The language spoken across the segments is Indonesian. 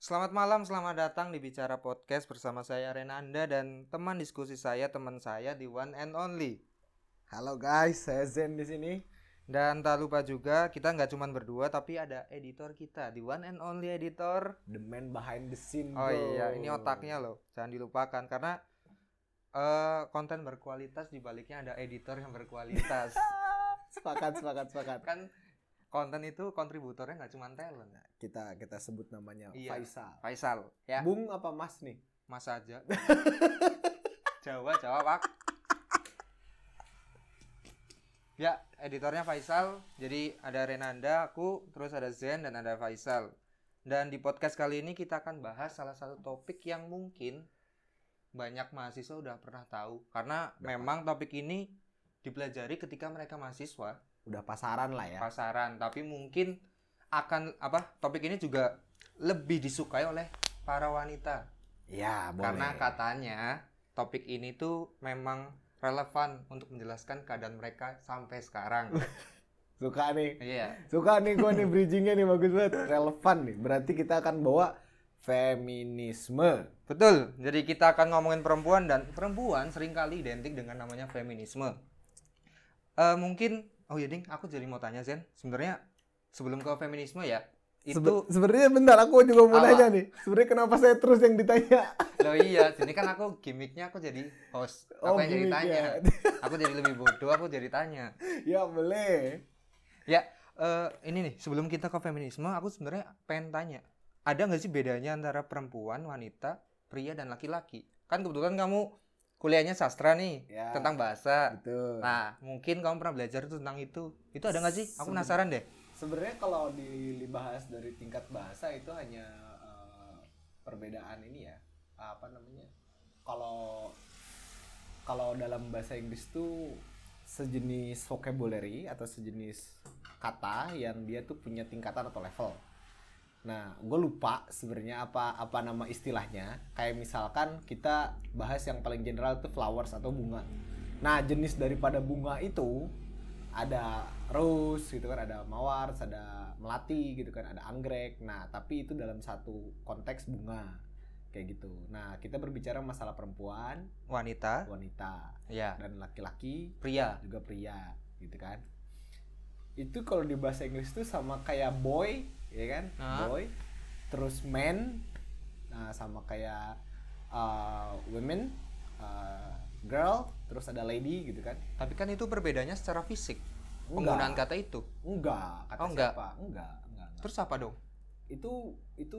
Selamat malam, selamat datang di Bicara Podcast bersama saya Renanda dan teman diskusi saya, teman saya di One and Only. Halo guys, saya Zen di sini. Dan tak lupa juga kita nggak cuma berdua tapi ada editor kita di One and Only Editor. The man behind the scene. Oh bro. iya, ini otaknya loh, jangan dilupakan karena eh konten berkualitas di baliknya ada editor yang berkualitas. sepakat, sepakat, sepakat. kan konten itu kontributornya nggak cuma talent. Kita kita sebut namanya Iya. Faisal. Faisal, ya. Bung apa Mas nih? Mas aja. Jawa, Jawa, Pak. Ya, editornya Faisal. Jadi ada Renanda, aku, terus ada Zen dan ada Faisal. Dan di podcast kali ini kita akan bahas salah satu topik yang mungkin banyak mahasiswa udah pernah tahu karena Udah memang topik ini dipelajari ketika mereka mahasiswa Udah pasaran lah ya. pasaran tapi mungkin akan apa topik ini juga lebih disukai oleh para wanita Ya, boleh. karena katanya topik ini tuh memang relevan untuk menjelaskan keadaan mereka sampai sekarang. Suka nih. iya. Suka nih gua nih bridgingnya nih bagus banget. Relevan nih. Berarti kita akan bawa feminisme. Betul. Jadi kita akan ngomongin perempuan dan perempuan sering kali identik dengan namanya feminisme. Eh mungkin oh iya ding, aku jadi mau tanya Zen. Sebenarnya sebelum ke feminisme ya, itu Sebe- sebenarnya bentar aku juga mau Apa? nanya nih. Sebenarnya kenapa saya terus yang ditanya? loh iya, sini kan aku gimmicknya aku jadi host. Oh, Apa yang jadi tanya? ya. Aku jadi lebih bodoh, aku jadi tanya. ya boleh. Ya, eh, ini nih sebelum kita ke feminisme, aku sebenarnya pengen tanya, ada nggak sih bedanya antara perempuan, wanita, pria dan laki-laki? Kan kebetulan kamu kuliahnya sastra nih Ya. tentang bahasa. Betul. Nah, mungkin kamu pernah belajar tuh tentang itu. Itu ada nggak sih? Aku Seben- penasaran deh. Sebenarnya kalau dibahas dari tingkat bahasa itu hanya eh, perbedaan ini ya apa namanya kalau kalau dalam bahasa Inggris tuh sejenis vocabulary atau sejenis kata yang dia tuh punya tingkatan atau level. Nah, gue lupa sebenarnya apa apa nama istilahnya. Kayak misalkan kita bahas yang paling general itu flowers atau bunga. Nah, jenis daripada bunga itu ada rose gitu kan, ada mawar, ada melati gitu kan, ada anggrek. Nah, tapi itu dalam satu konteks bunga kayak gitu. Nah, kita berbicara masalah perempuan, Wanita, wanita, ya, dan laki-laki pria. juga pria gitu kan itu kalau di bahasa Inggris itu sama kayak boy ya kan Ah. boy terus man nah sama kayak uh, women uh, girl terus ada lady gitu kan Tapi kan itu perbedaannya secara fisik. Enggak. Penggunaan kata itu. enggak kata Oh, enggak. siapa enggak enggak, enggak. Terus apa dong? itu itu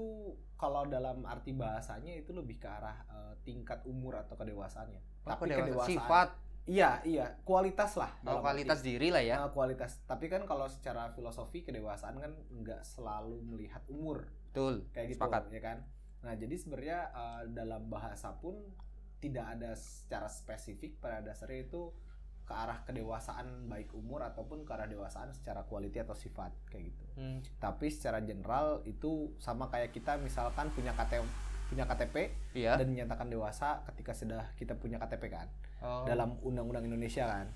kalau dalam arti bahasanya itu lebih ke arah uh, tingkat umur atau kedewasaannya Oh, tapi kedewasaan. kedewasaan sifat, iya iya kualitas lah oh, dalam arti- kualitas diri lah ya. Nah, kualitas. Tapi kan kalau secara filosofi kedewasaan kan nggak selalu melihat umur Betul. kayak gitu Sepakat. ya kan. Nah, jadi sebenarnya eh, dalam bahasa pun tidak ada secara spesifik pada dasarnya itu ke arah kedewasaan baik umur ataupun ke arah dewasaan secara quality atau sifat kayak gitu. Hmm. Tapi secara general itu sama kayak kita misalkan punya KTP punya KTP Iya. dan dinyatakan dewasa ketika sudah kita punya KTP kan Oh. dalam undang-undang Indonesia kan.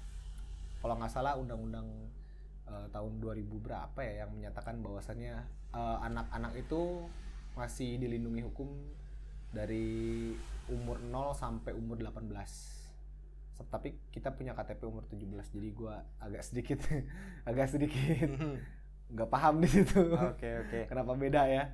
Kalau nggak salah undang-undang eh, tahun 2000 berapa ya yang menyatakan bahwasannya eh, anak-anak itu masih dilindungi hukum dari umur 0 sampai umur 18. Se- Tapi kita punya KTP umur 17 jadi gua agak sedikit agak sedikit nggak paham di situ. Oke oke. Kenapa beda ya?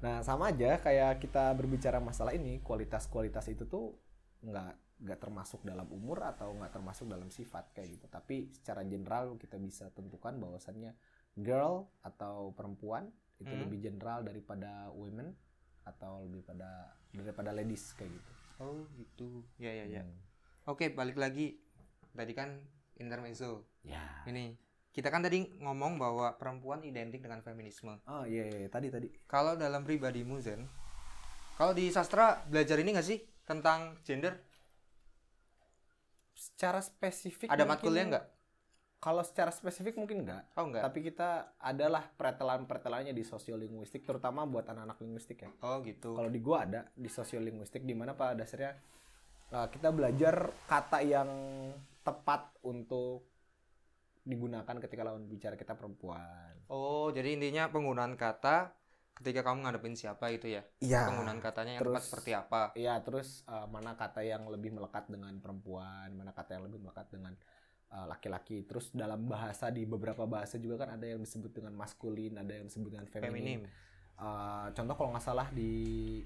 Nah sama aja kayak kita berbicara masalah ini kualitas-kualitas itu tuh nggak nggak termasuk dalam umur atau nggak termasuk dalam sifat kayak gitu. Tapi secara general kita bisa tentukan bahwasannya girl atau perempuan itu Hmm. lebih general daripada women atau lebih pada daripada ladies kayak gitu. Oh gitu. Ya ya ya. Hmm. Oke balik lagi. Tadi kan intermezzo. Ya. Ini kita kan tadi ngomong bahwa perempuan identik dengan feminisme. Oh iya, iya, iya. tadi tadi. Kalau dalam pribadimu Zen, kalau di sastra belajar ini nggak sih tentang gender? Secara spesifik Ada matkulnya nggak? Kalau secara spesifik mungkin nggak. Oh nggak. Tapi kita adalah pretelan-pretelannya di sosiolinguistik, terutama buat anak-anak linguistik ya. Oh gitu. Kalau di gua ada di sosiolinguistik di mana pada dasarnya uh, kita belajar kata yang tepat untuk digunakan ketika lawan bicara kita perempuan. Oh jadi intinya penggunaan kata ketika kamu ngadepin siapa itu ya iya penggunaan katanya yang tepat terus- seperti apa Iya, terus uh, mana kata yang lebih melekat dengan perempuan, mana kata yang lebih melekat dengan uh, laki-laki. Terus dalam bahasa di beberapa bahasa juga kan ada yang disebut dengan maskulin, ada yang disebut dengan feminin. feminim Uh, contoh kalau nggak salah di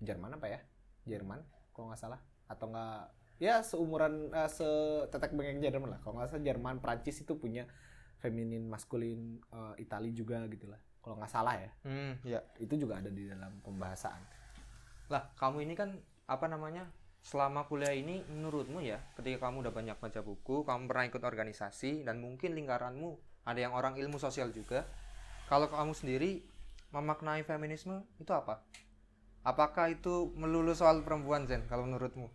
Jerman apa ya? Jerman kalau nggak salah atau nggak ya seumuran uh, setetek bengeng Jerman lah. Kalau nggak salah Jerman, Prancis itu punya feminin, maskulin, uh, Itali juga gitu lah. Kalau nggak salah ya, hmm ya itu juga ada di dalam pembahasan. lah kamu ini kan apa namanya selama kuliah ini menurutmu ya ketika kamu udah banyak baca buku kamu pernah ikut organisasi dan mungkin lingkaranmu ada yang orang ilmu sosial juga kalau kamu sendiri memaknai feminisme itu apa? Apakah itu melulu soal perempuan Zen kalau menurutmu?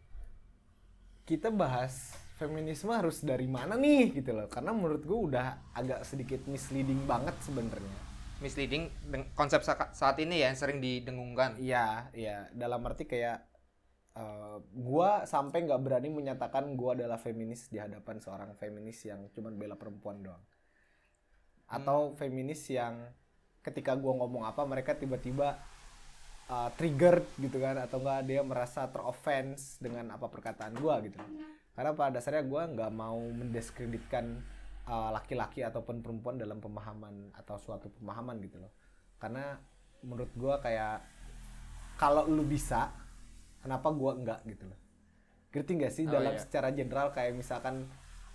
Kita bahas feminisme harus dari mana nih gitu loh. Karena menurut gue udah agak sedikit misleading banget sebenarnya misleading konsep sa- saat ini ya yang sering didengungkan iya iya. Dalam arti kayak eh, gua sampai nggak berani menyatakan gua adalah feminis di hadapan seorang feminis yang cuman bela perempuan doang. Atau feminis yang ketika gua ngomong apa mereka tiba-tiba uh, triggered gitu kan atau enggak dia merasa teroffense dengan apa perkataan gua gitu. Karena pada dasarnya gua nggak mau mendiskreditkan uh, laki-laki ataupun perempuan dalam pemahaman atau suatu pemahaman gitu loh. Karena menurut gua kayak kalau lu bisa kenapa gua enggak gitu loh? Ngerti nggak sih Oh, dalam iya. secara general kayak misalkan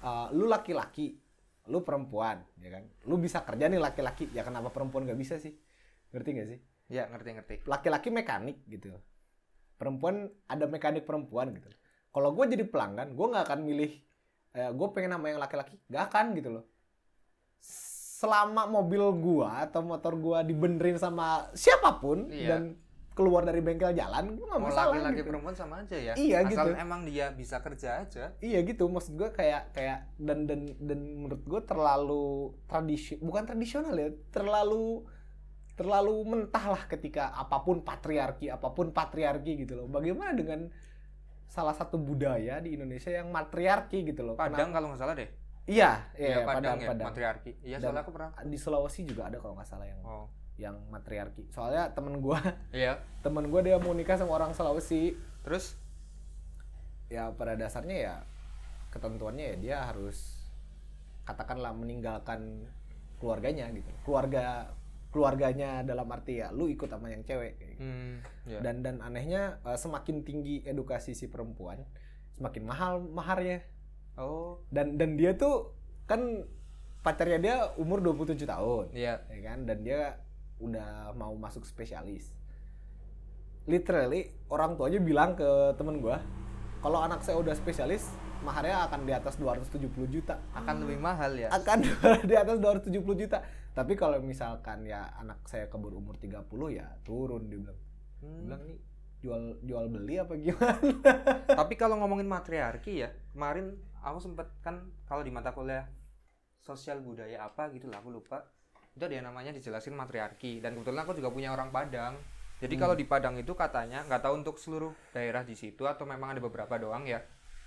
uh, lu laki-laki lu perempuan ya kan? Lu bisa kerja nih laki-laki ya kenapa perempuan nggak bisa sih? Ngerti nggak sih? Ya ngerti ngerti. Laki-laki mekanik gitu. Perempuan ada mekanik perempuan gitu. Kalau gue jadi pelanggan gue nggak akan milih eh, gue pengen nama yang laki-laki nggak akan gitu loh selama mobil gua atau motor gua dibenerin sama siapa pun Iya. dan keluar dari bengkel jalan gue nggak mau masalah laki-laki gitu. perempuan sama aja ya Iya, asal gitu. emang dia bisa kerja aja Iya gitu, maksud gue kayak kayak dan dan dan menurut gue terlalu tradisi bukan tradisional ya, terlalu terlalu mentah lah ketika apa pun patriarki, apa pun patriarki gitu loh. Bagaimana dengan salah satu budaya di Indonesia yang matriarki gitu loh? Padang Kenapa- kalau nggak salah deh Iya, Iya, iya, Padang, Padang, ya Padang. matriarki iya soalnya aku pernah Di Sulawesi juga ada kalau nggak salah yang oh yang matriarki. Soalnya temen gue, iya temen gue dia mau nikah sama orang Sulawesi. terus ya pada dasarnya ya ketentuannya ya dia harus katakanlah meninggalkan keluarganya gitu keluarga keluarganya dalam arti ya lu ikut sama yang cewek gitu. hmm, ya. dan dan anehnya eh, semakin tinggi edukasi si perempuan semakin mahal maharnya. Oh. Dan dan dia tuh kan pacarnya dia umur 27 tahun iya. ya kan? Dan dia udah mau masuk spesialis. Literally orang tuanya bilang ke temen gua kalau anak saya udah spesialis maharnya akan di atas 270 juta. Akan lebih mahal ya? Akan di atas 270 juta. Tapi kalau misalkan ya anak saya keburu umur 30 ya turun dia bilang Hmm. bilang nih jual jual beli apa gimana Tapi kalau ngomongin matriarki ya, kemarin aku sempet kan kalau di mata kuliah sosial budaya apa gitu lah, aku lupa. Itu ada yang namanya dijelasin matriarki dan kebetulan aku juga punya orang Padang. Jadi kalau di Padang itu katanya nggak tahu untuk seluruh daerah di situ atau memang ada beberapa doang ya.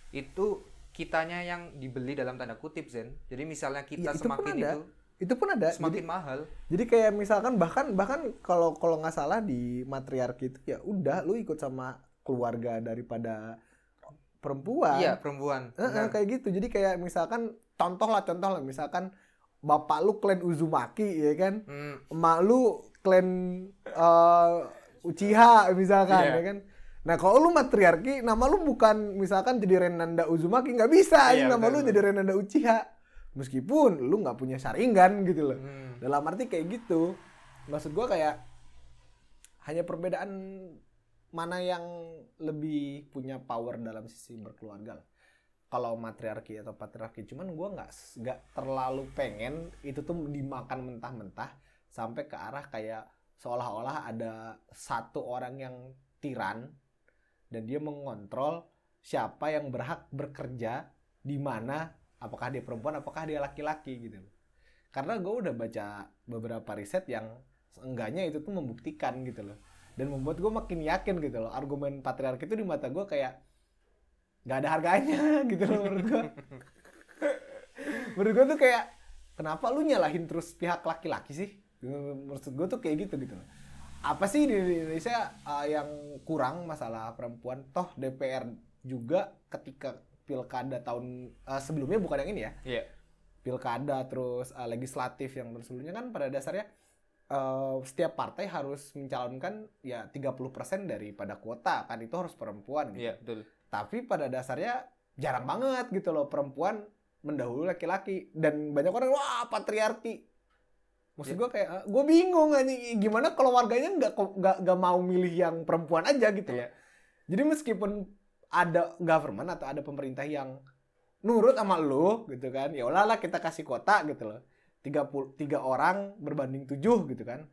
Itu kitanya yang dibeli dalam tanda kutip Zen. Jadi misalnya kita Iya, itu semakin itu itu pun ada semakin mahal. Jadi kayak misalkan bahkan bahkan kalau kalau nggak salah di matriarki itu ya udah lu ikut sama keluarga daripada perempuan. Iya, perempuan. Eh, Benar. kayak gitu. Jadi kayak misalkan contoh lah contoh lah misalkan bapak lu klan Uzumaki ya kan, Hmm, emak lu klan eh, Uchiha misalkan Iya. ya kan. Nah kalau lu matriarki, nama lu bukan misalkan jadi Renanda Uzumaki nggak bisa, Iya, nama benar, lu jadi Renanda Uchiha. Meskipun lu nggak punya saringan gitu loh hmm. dalam arti kayak gitu maksud gua kayak hanya perbedaan mana yang lebih punya power dalam sisi berkeluarga lah. kalau matriarki atau patriarki cuman gua nggak nggak terlalu pengen itu tuh dimakan mentah-mentah sampai ke arah kayak seolah-olah ada satu orang yang tiran dan dia mengontrol siapa yang berhak bekerja di mana apakah dia perempuan apakah dia laki-laki gitu loh. Karena gue udah baca beberapa riset yang seenggaknya itu tuh membuktikan gitu loh. Dan membuat gue makin yakin gitu loh. Argumen patriarki itu di mata gue kayak nggak ada harganya gitu loh menurut gue menurut gue tuh kayak kenapa lu nyalahin terus pihak laki-laki sih? Maksud gue tuh kayak gitu gitu loh. Apa sih di Indonesia uh, yang kurang masalah perempuan? Toh DPR juga ketika pilkada tahun uh, sebelumnya bukan yang ini ya. Iya. Pilkada terus uh, legislatif yang sebelumnya kan pada dasarnya uh, setiap partai harus mencalonkan ya 30% daripada kuota kan itu harus perempuan gitu. Iya, betul. Tapi pada dasarnya jarang banget gitu loh perempuan mendahului laki-laki dan banyak orang wah patriarki maksud Ya. gue kayak gue bingung aja gimana kalau warganya nggak nggak nggak mau milih yang perempuan aja gitu Iya. jadi meskipun ada government atau ada pemerintah yang nurut sama lu gitu kan? Ya lah kita kasih kota gitu loh. Tiga tiga orang berbanding tujuh gitu kan?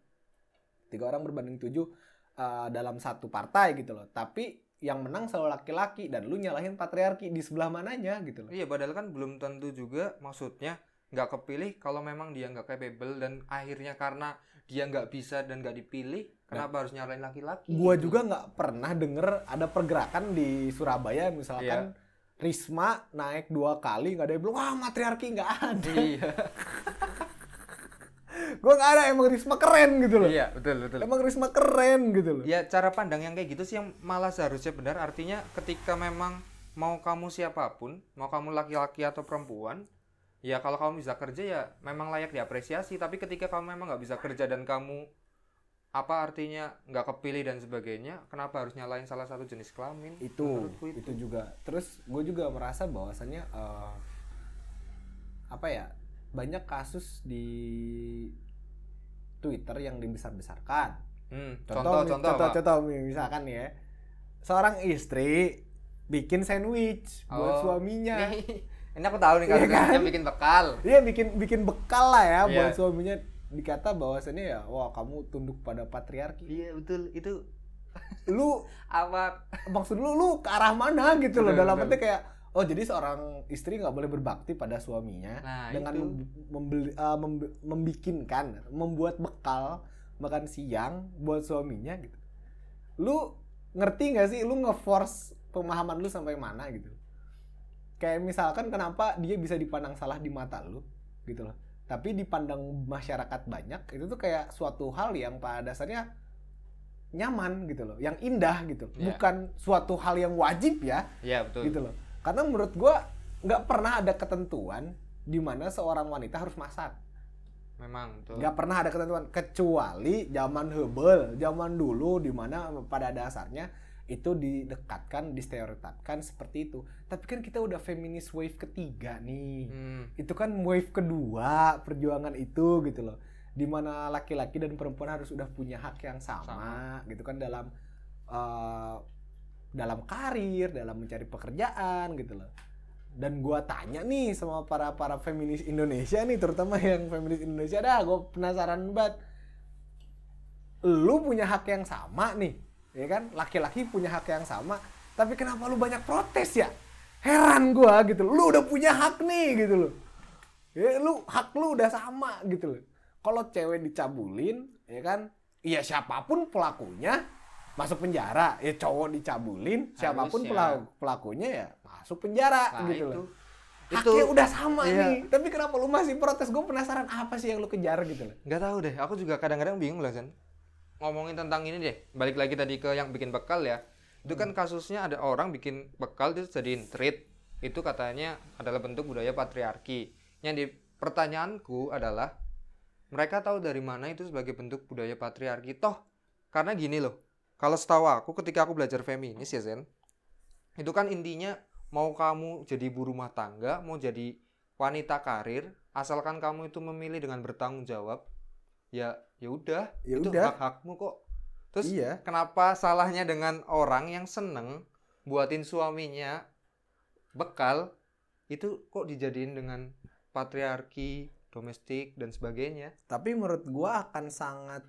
Tiga orang berbanding tujuh eh, dalam satu partai gitu loh. Tapi yang menang selalu laki-laki dan lu nyalahin patriarki di sebelah mananya gitu loh. Iya, padahal kan belum tentu juga maksudnya nggak kepilih kalau memang dia nggak capable dan akhirnya karena dia nggak bisa dan nggak dipilih, kenapa harus nyalain laki-laki? gua gitu? juga nggak pernah denger ada pergerakan di Surabaya misalkan Risma naik dua kali nggak ada yang bilang wah matriarki nggak ada Iya. gue nggak ada emang Risma keren gitu loh iya, betul betul. emang Risma keren gitu loh Ya cara pandang yang kayak gitu sih yang malah seharusnya benar. Artinya ketika memang mau kamu siapa pun, mau kamu laki-laki atau perempuan, ya kalau kamu bisa kerja ya memang layak diapresiasi. Tapi ketika kamu memang nggak bisa kerja dan kamu apa artinya nggak kepilih dan sebagainya, kenapa harus nyalain salah satu jenis kelamin? itu Menurutku itu. juga. Terus gue juga merasa bahwasannya eh, apa ya banyak kasus di Twitter yang dibesar-besarkan. Hmm, contoh contoh contoh, contoh, contoh misalkan ya. Seorang istri bikin sandwich buat Oh, suaminya Ini, aku tahu nih Iya kalau kan? yang bikin bekal. dia bikin bikin bekal lah ya Iya. buat suaminya dikata bahwasannya ya wah kamu tunduk pada patriarki Iya betul itu lu apa? maksud lu lu ke arah mana gitu loh dalam arti kayak oh jadi seorang istri nggak boleh berbakti pada suaminya Nah, dengan itu. mem- membeli eh, mem- membikinkan membuat bekal makan siang buat suaminya gitu lu ngerti nggak sih lu nge-force pemahaman lu sampai mana gitu kayak misalkan kenapa dia bisa dipandang salah di mata lu gitu loh tapi dipandang masyarakat banyak itu tuh kayak suatu hal yang pada dasarnya nyaman gitu loh yang indah gitu Iya. bukan suatu hal yang wajib ya Iya betul. gitu loh karena menurut gua nggak pernah ada ketentuan di mana seorang wanita harus masak Memang betul. nggak pernah ada ketentuan kecuali zaman hebel zaman dulu di mana pada dasarnya itu didekatkan distereotipkan seperti itu. Tapi kan kita udah feminis wave ketiga nih. Hmm. itu kan wave kedua perjuangan itu gitu loh. Di mana laki-laki dan perempuan harus udah punya hak yang sama, gitu kan dalam eh, dalam karir dalam mencari pekerjaan gitu loh. Dan gua tanya nih sama para para feminis Indonesia nih terutama yang feminis Indonesia dah gue penasaran banget. Lu punya hak yang sama nih ya kan? Laki-laki punya hak yang sama tapi kenapa lu banyak protes ya? Heran gua gitu lu udah punya hak nih gitu loh. Ya lu hak lu udah sama gitu loh. Kalau cewek dicabulin ya kan? Iya siapa pun pelakunya masuk penjara. Ya cowok dicabulin siapa pun Harusnya. pelaku- pelakunya ya masuk penjara Nah, gitu itu. loh. Itu- haknya udah sama iya. nih. Tapi kenapa lu masih protes? Gue penasaran apa sih yang lu kejar gitu loh. Nggak tahu deh. Aku juga kadang-kadang bingung lah Zan ngomongin tentang ini deh. Balik lagi tadi ke yang bikin bekal ya. Itu kan kasusnya ada orang bikin bekal terus jadiin treat. Itu katanya adalah bentuk budaya patriarki. Yang di pertanyaanku adalah mereka tahu dari mana itu sebagai bentuk budaya patriarki? Toh karena gini loh. Kalau setahu aku ketika aku belajar feminis ya Zen itu kan intinya mau kamu jadi ibu rumah tangga mau jadi wanita karir asalkan kamu itu memilih dengan bertanggung jawab ya ya udah Ya itu udah. hak hakmu kok terus iya kenapa salahnya dengan orang yang seneng buatin suaminya bekal itu kok dijadiin dengan patriarki domestik dan sebagainya tapi menurut gua akan sangat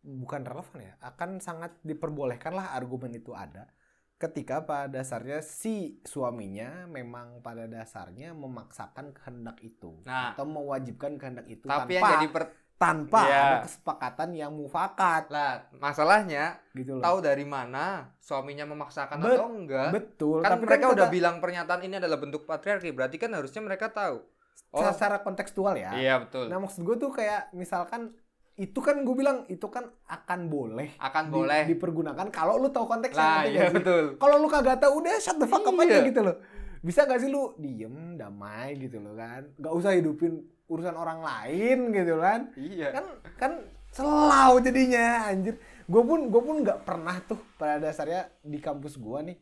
bukan relevan ya akan sangat diperbolehkan lah argumen itu ada ketika pada dasarnya si suaminya memang pada dasarnya memaksakan kehendak itu Nah. atau mewajibkan kehendak itu tapi yang tanpa jadi per tanpa Iya. ada kesepakatan yang mufakat lah masalahnya gitu loh tahu dari mana suaminya memaksakan Bet- atau enggak betul kan tapi mereka udah kata- bilang pernyataan ini adalah bentuk patriarki berarti kan harusnya mereka tahu Oh. secara kontekstual ya Iya betul. nah maksud gue tuh kayak misalkan itu kan gue bilang itu kan akan boleh Akan di- boleh. dipergunakan kalau lu tahu konteksnya Lah ngerti iya betul. kalau lu kagak tahu udah shut the fuck up Iya. aja gitu loh bisa gak sih lu diem damai gitu loh kan gak usah hidupin urusan orang lain gitu kan Iya. kan kan selau jadinya anjir gue pun gue pun nggak pernah tuh pada dasarnya di kampus gue nih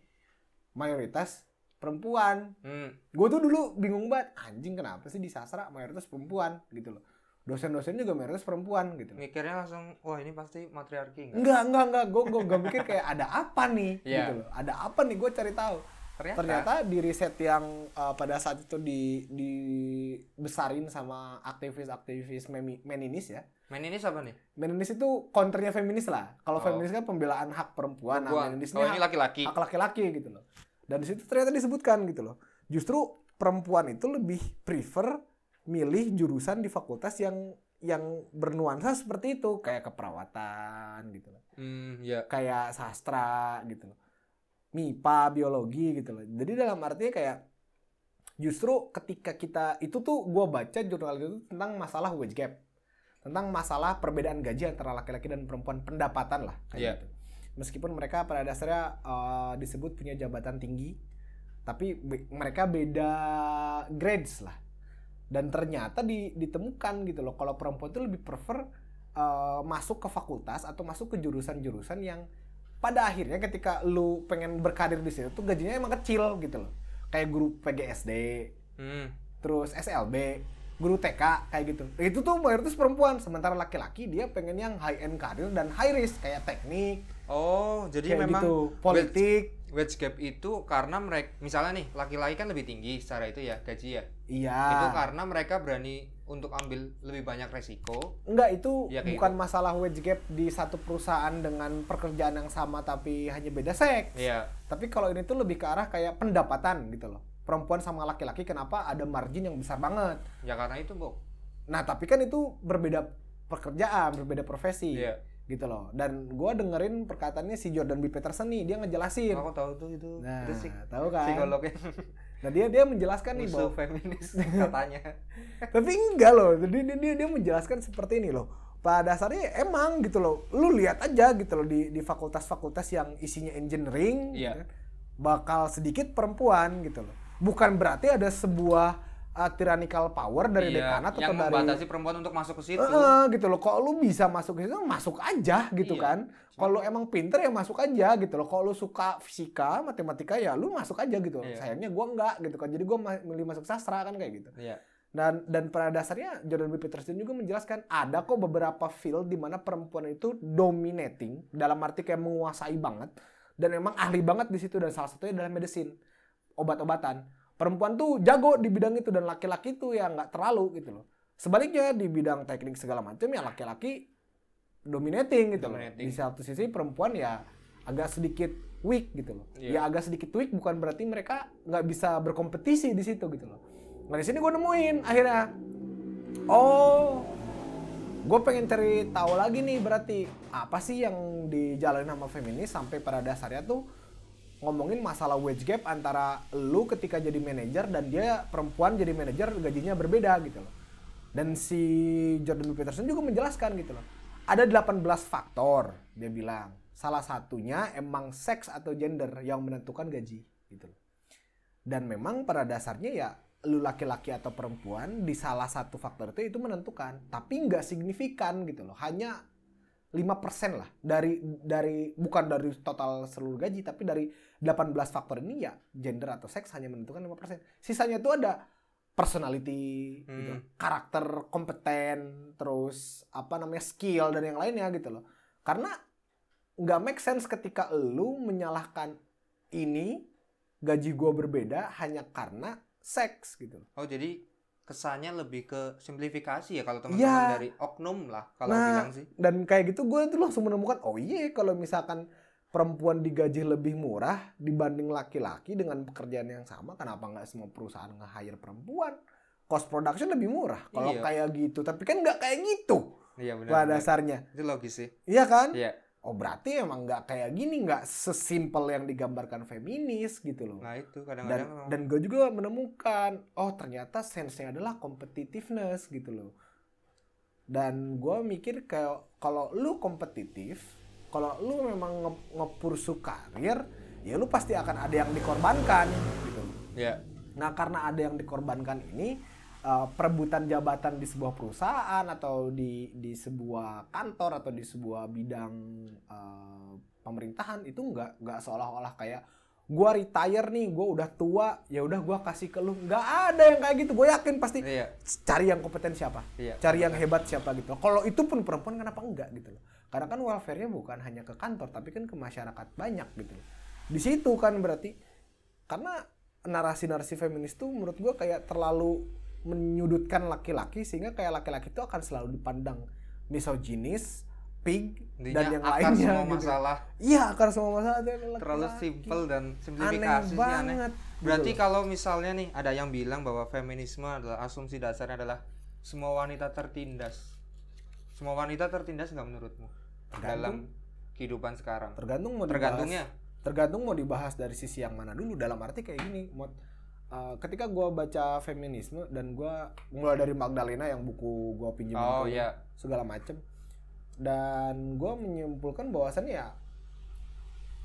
mayoritas perempuan Hmm. gue tuh dulu bingung banget anjing kenapa sih di sastra mayoritas perempuan gitu loh dosen-dosen juga mayoritas perempuan gitu loh. Mikirnya langsung, wah ini pasti matriarki nggak? enggak enggak enggak gue gue gak mikir kayak ada apa nih Iya. gitu loh ada apa nih gue cari tahu Ternyata. ternyata di riset yang uh, pada saat itu di dibesarin sama aktivis-aktivis meninis ya Main ini siapa nih? Meninis itu counternya feminis lah. Kalau Oh. feminis kan pembelaan hak perempuan, nah Perempuan. feminis Kalau ini laki-laki. hak laki-laki gitu loh. Dan di situ ternyata disebutkan gitu loh. Justru perempuan itu lebih prefer milih jurusan di fakultas yang yang bernuansa seperti itu, kayak keperawatan gitu loh. Hmm, ya. Kayak sastra gitu loh. MIPA, biologi gitu loh. Jadi dalam artinya kayak justru ketika kita itu tuh gua baca jurnal itu tentang masalah wage gap tentang masalah perbedaan gaji antara laki-laki dan perempuan pendapatan lah kayak Iya. gitu. Meskipun mereka pada dasarnya eh, disebut punya jabatan tinggi, tapi be- mereka beda grades lah. Dan ternyata di- ditemukan gitu loh kalau perempuan itu lebih prefer eh, masuk ke fakultas atau masuk ke jurusan-jurusan yang pada akhirnya ketika lu pengen berkarir di situ tuh gajinya emang kecil gitu loh. Kayak guru PGSD, Hmm. terus SLB, guru TK kayak gitu. Itu tuh mayoritas perempuan, sementara laki-laki dia pengen yang high end karir dan high risk kayak teknik, Oh, jadi kayak memang gitu, politik. wage gap itu karena mereka misalnya nih laki-laki kan lebih tinggi secara itu ya gaji ya. Iya. Itu karena mereka berani untuk ambil lebih banyak resiko. Enggak, itu kayak bukan gitu. masalah wage gap di satu perusahaan dengan pekerjaan yang sama tapi hanya beda seks. Iya. Tapi kalau ini tuh lebih ke arah kayak pendapatan gitu loh. Perempuan sama laki-laki kenapa ada margin yang besar banget. Ya karena itu, Bu. Nah, tapi kan itu berbeda pekerjaan, berbeda profesi. Iya. Gitu loh. Dan gua dengerin perkataannya si Jordan B. Peterson nih, dia ngejelasin. Aku tahu tuh itu. Nah, itu tahu kan? psikolognya Nah, dia dia menjelaskan nih bahwa feminis katanya. tapi enggak loh. Jadi dia, dia dia menjelaskan seperti ini loh. Pada dasarnya emang gitu loh. Lu lihat aja gitu loh di di fakultas-fakultas yang isinya engineering Iya. gitu kan, bakal sedikit perempuan gitu loh. Bukan berarti ada sebuah uh, tyrannical power dari Iya, dekanat yang atau dari membatasi perempuan untuk masuk ke situ. Heeh, gitu loh. Kalau lu bisa masuk ke situ, masuk aja gitu Iya. kan. Kalau emang pinter ya masuk aja gitu loh. Kalau lu suka fisika, matematika ya lu masuk aja gitu. Iya. Sayangnya gua enggak gitu kan. Jadi gua milih masuk sastra kan kayak gitu. Iya. Dan dan pada dasarnya Jordan B. Peterson juga menjelaskan ada kok beberapa field di mana perempuan itu dominating dalam arti kayak menguasai banget dan emang ahli banget di situ dan salah satunya adalah medicine obat-obatan perempuan tuh jago di bidang itu dan laki-laki tuh ya nggak terlalu gitu loh sebaliknya di bidang teknik segala macam ya laki-laki dominating gitu loh Dominating. di satu sisi perempuan ya agak sedikit weak gitu loh Iya. ya agak sedikit weak bukan berarti mereka nggak bisa berkompetisi di situ gitu loh nah di sini gue nemuin akhirnya oh gue pengen cari tahu lagi nih berarti apa sih yang dijalani sama feminis sampai pada dasarnya tuh ngomongin masalah wage gap antara lu ketika jadi manajer dan dia perempuan jadi manajer gajinya berbeda gitu loh. Dan si Jordan B. Peterson juga menjelaskan gitu loh. Ada 18 faktor dia bilang. Salah satunya emang seks atau gender yang menentukan gaji gitu loh. Dan memang pada dasarnya ya lu laki-laki atau perempuan di salah satu faktor itu itu menentukan, tapi nggak signifikan gitu loh. Hanya 5% lah dari dari bukan dari total seluruh gaji tapi dari 18 faktor ini ya gender atau seks hanya menentukan 5%. Sisanya itu ada personality, gitu, Hmm. karakter kompeten, terus apa namanya skill dan yang lainnya gitu loh. Karena nggak make sense ketika lu menyalahkan ini gaji gua berbeda hanya karena seks gitu loh. Oh, jadi kesannya lebih ke simplifikasi ya kalau teman-teman Iya. dari oknum lah kalau Nah, bilang sih. Dan kayak gitu gue tuh langsung menemukan oh iya kalau misalkan perempuan digaji lebih murah dibanding laki-laki dengan pekerjaan yang sama kenapa nggak semua perusahaan nge-hire perempuan? Cost production lebih murah kalau Iya. kayak gitu. Tapi kan nggak kayak gitu Iya benar. pada dasarnya. Itu logis sih. Iya kan? Iya. oh berarti emang nggak kayak gini nggak sesimpel yang digambarkan feminis gitu loh Nah itu dan kadang-kadang memang- dan gue juga menemukan oh ternyata sense-nya adalah competitiveness gitu loh dan gue mikir kayak kalau lu kompetitif kalau lu memang nge- ngepursu karir ya lu pasti akan ada yang dikorbankan gitu ya Nah, karena ada yang dikorbankan ini eh, perebutan jabatan di sebuah perusahaan atau di di sebuah kantor atau di sebuah bidang eh, pemerintahan itu nggak nggak seolah-olah kayak gua retire nih, gua udah tua, ya udah gua kasih ke lu. nggak ada yang kayak gitu. Gue yakin pasti iya cari yang kompeten siapa, Iya. cari yang hebat siapa gitu. Kalau itu pun perempuan kenapa enggak gitu loh? Karena kan welfare-nya bukan hanya ke kantor, tapi kan ke masyarakat banyak gitu. Di situ kan berarti karena narasi-narasi feminis tuh menurut gua kayak terlalu menyudutkan laki-laki sehingga kayak laki-laki itu akan selalu dipandang misoginis, pig Intinya dan yang akar lainnya semua gitu. masalah Iya, akar semua masalah itu adalah terlalu laki-laki. simpel dan Aneh simplifikasi sih aneh. banget. gitu Berarti loh. kalau misalnya nih ada yang bilang bahwa feminisme adalah asumsi dasarnya adalah semua wanita tertindas. Semua wanita tertindas nggak menurutmu dalam kehidupan sekarang? tergantung mau Tergantungnya. dibahas tergantung mau dibahas dari sisi yang mana dulu dalam arti kayak gini mod Uh, ketika gua baca feminisme dan gua mulai dari Magdalena yang buku gua pinjam Oh iya. segala macem dan gua menyimpulkan bahwasannya ya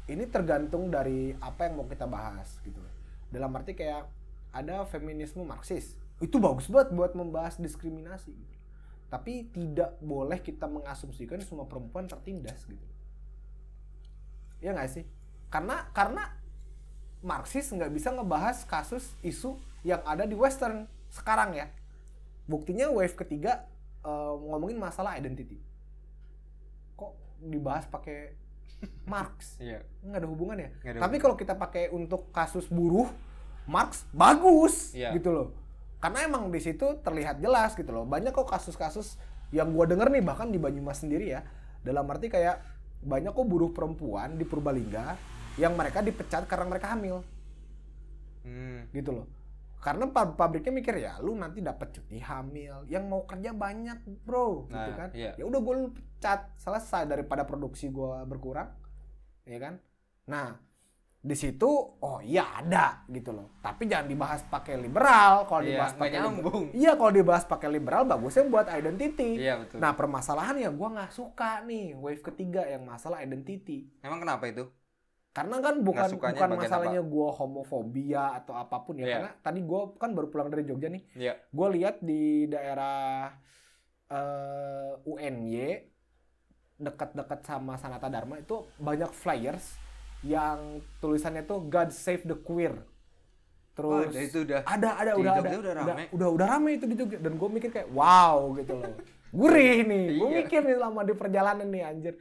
ini tergantung dari apa yang mau kita bahas gitu dalam arti kayak ada feminisme Marxis itu bagus banget buat membahas diskriminasi gitu. Tapi tidak boleh kita mengasumsikan semua perempuan tertindas gitu. Ya nggak sih? Karena karena Marxis nggak bisa ngebahas kasus isu yang ada di Western sekarang ya. Buktinya wave ketiga eh, ngomongin masalah identity. Kok dibahas pakai Marx? Iya. nggak ada hubungannya. Nggak ada tapi kalau kita pakai untuk kasus buruh Marx bagus Iya. gitu loh karena emang di situ terlihat jelas gitu loh. Banyak kok kasus-kasus yang gua denger nih bahkan di Banyumas sendiri ya. Dalam arti kayak banyak kok buruh perempuan di Purbalingga yang mereka dipecat karena mereka hamil. Hmm. gitu loh. Karena pab- pabriknya mikir ya lu nanti dapat cuti hamil yang mau kerja banyak bro. Gitu Nah, kan. iya. ya udah gue lu pecat selesai daripada produksi gua berkurang ya kan. Nah di situ oh iya ada gitu loh tapi jangan dibahas pakai liberal kalau Iya, dibahas pakai nyambung. iya kalau dibahas pakai liberal bagusnya buat identity Iya betul. nah permasalahannya gua nggak suka nih wave ketiga yang masalah identity Emang kenapa itu? karena kan bukan bukan masalahnya gua homofobia atau apa pun ya Iya. karena tadi gua kan baru pulang dari Jogja nih Iya. gue lihat di daerah eh, UNY dekat-dekat sama Sanata Dharma itu banyak flyers yang tulisannya tuh God Save the Queer. Terus itu udah ada ada udah ada. udah rame. udah udah rame itu di Jogja. Dan gue mikir kayak wow gitu loh. Gurih nih. Gue Iya. mikir nih selama di perjalanan nih anjir.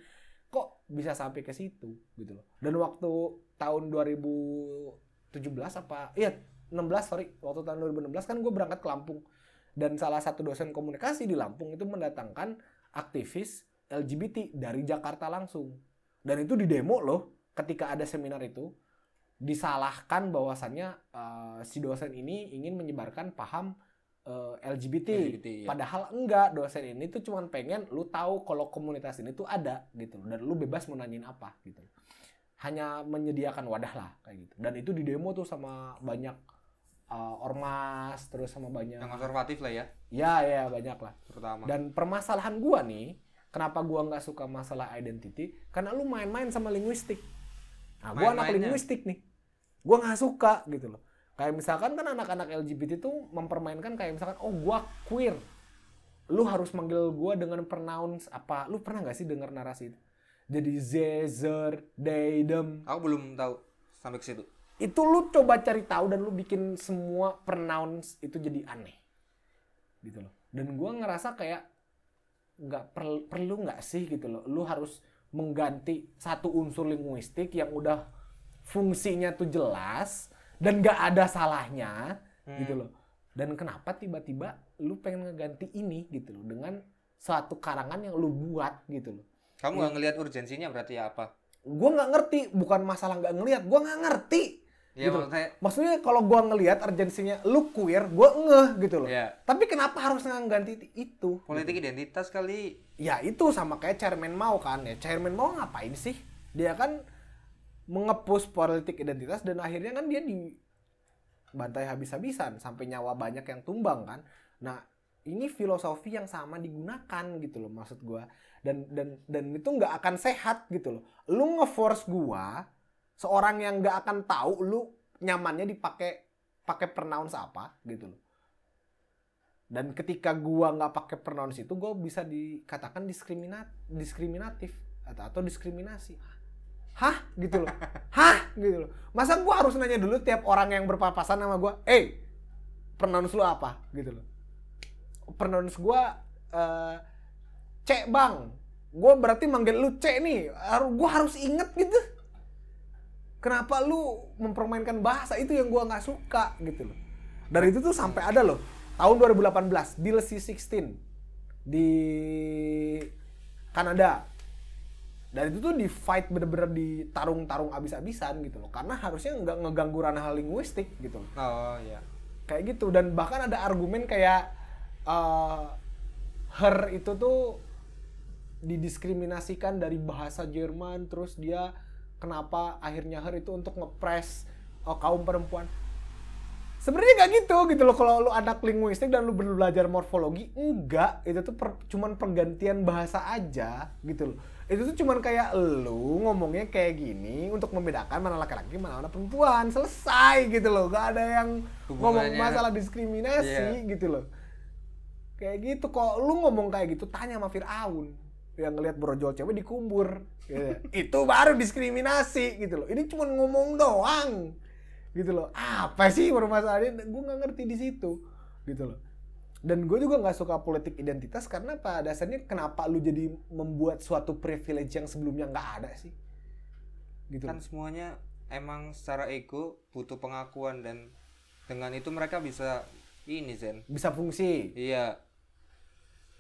Kok bisa sampai ke situ gitu loh. Dan waktu tahun 2017 apa iya 16 sorry. Waktu tahun 2016 kan gue berangkat ke Lampung. Dan salah satu dosen komunikasi di Lampung itu mendatangkan aktivis LGBT dari Jakarta langsung. Dan itu di demo loh ketika ada seminar itu disalahkan bahwasannya eh, si dosen ini ingin menyebarkan paham eh, LGBT. LGBT, iya. Padahal enggak, dosen ini tuh cuman pengen lu tahu kalau komunitas ini tuh ada gitu dan lu bebas mau nanyain apa gitu. Hanya menyediakan wadah lah kayak gitu. Dan itu di demo tuh sama banyak eh, ormas terus sama banyak yang konservatif lah ya, ya ya banyak lah. terutama. Dan permasalahan gua nih, kenapa gua nggak suka masalah identity? Karena lu main-main sama linguistik. Nah, gua anak linguistik nih. Gua nggak suka gitu loh. Kayak misalkan kan anak-anak LGBT tuh mempermainkan kayak misalkan oh gua queer. Lu harus manggil gua dengan pronouns apa? Lu pernah nggak sih dengar narasi itu? Jadi ze, zer, they, them. Aku belum tahu sampai ke situ. Itu lu coba cari tahu dan lu bikin semua pronouns itu jadi aneh. Gitu loh. Dan gua ngerasa kayak nggak perlu perlu nggak sih gitu loh lu harus mengganti satu unsur linguistik yang udah fungsinya tuh jelas dan nggak ada salahnya Hmm. gitu loh dan kenapa tiba-tiba lu pengen ngeganti ini gitu loh dengan suatu karangan yang lu buat gitu loh Kamu nggak ngelihat urgensinya berarti ya apa? gue nggak ngerti bukan masalah nggak ngelihat gue nggak ngerti Ya gitu. maksudnya Maksudnya kalau gua ngelihat urgensinya lu queer, gua ngeh gitu loh. ya Tapi kenapa harus ngganti itu? politik identitas kali. Ya itu sama kayak chairman mau kan ya. Chairman mau ngapain sih? Dia kan mengepus politik identitas dan akhirnya kan dia di bantai habis-habisan sampai nyawa banyak yang tumbang kan. Nah, ini filosofi yang sama digunakan gitu loh maksud gua. Dan dan dan itu nggak akan sehat gitu loh. Lu ngeforce gua seorang yang nggak akan tahu lu nyamannya dipakai pakai pronouns apa gitu loh. Dan ketika gua nggak pakai pronouns itu, gua bisa dikatakan diskriminat diskriminatif atau atau diskriminasi. Hah gitu loh. Hah gitu loh. Masa gua harus nanya dulu tiap orang yang berpapasan sama gua, "Eh, pronouns lu apa?" gitu loh. Pronouns gua eh Cek, Bang. Gua berarti manggil lu Cek nih. Gua harus inget gitu. Kenapa lu mempermainkan bahasa itu yang gua nggak suka gitu loh. Dari itu tuh sampai ada loh tahun 2018 Bill C16 di Kanada. Dan itu tuh di fight bener-bener di tarung-tarung abis-abisan gitu loh. Karena harusnya nggak ngeganggu ranah linguistik gitu loh. Oh iya. Kayak gitu dan bahkan ada argumen kayak eh, her itu tuh didiskriminasikan dari bahasa Jerman terus dia kenapa akhirnya her itu untuk ngepres eh, kaum perempuan. Sebenarnya nggak gitu gitu loh. Kalau lu anak linguistik dan lu belajar morfologi enggak. Itu tuh per- cuman pergantian bahasa aja gitu loh. Itu tuh cuman kayak lu ngomongnya kayak gini untuk membedakan mana laki-laki mana mana perempuan. Selesai gitu loh. Gak ada yang ngomong masalah diskriminasi Iya. gitu loh. Kayak gitu kok. Lu ngomong kayak gitu tanya sama Fir'aun yang ngelihat brojol cewek dikubur gitu. itu baru diskriminasi gitu loh. Ini cuma ngomong doang gitu loh. Apa sih permasalahannya gue nggak ngerti di situ gitu loh. Dan gue juga nggak suka politik identitas karena pada dasarnya kenapa lu jadi membuat suatu privilege yang sebelumnya nggak ada sih? Gitu Kan loh. semuanya emang secara ego butuh pengakuan dan dengan itu mereka bisa ini Zen. bisa fungsi. Iya,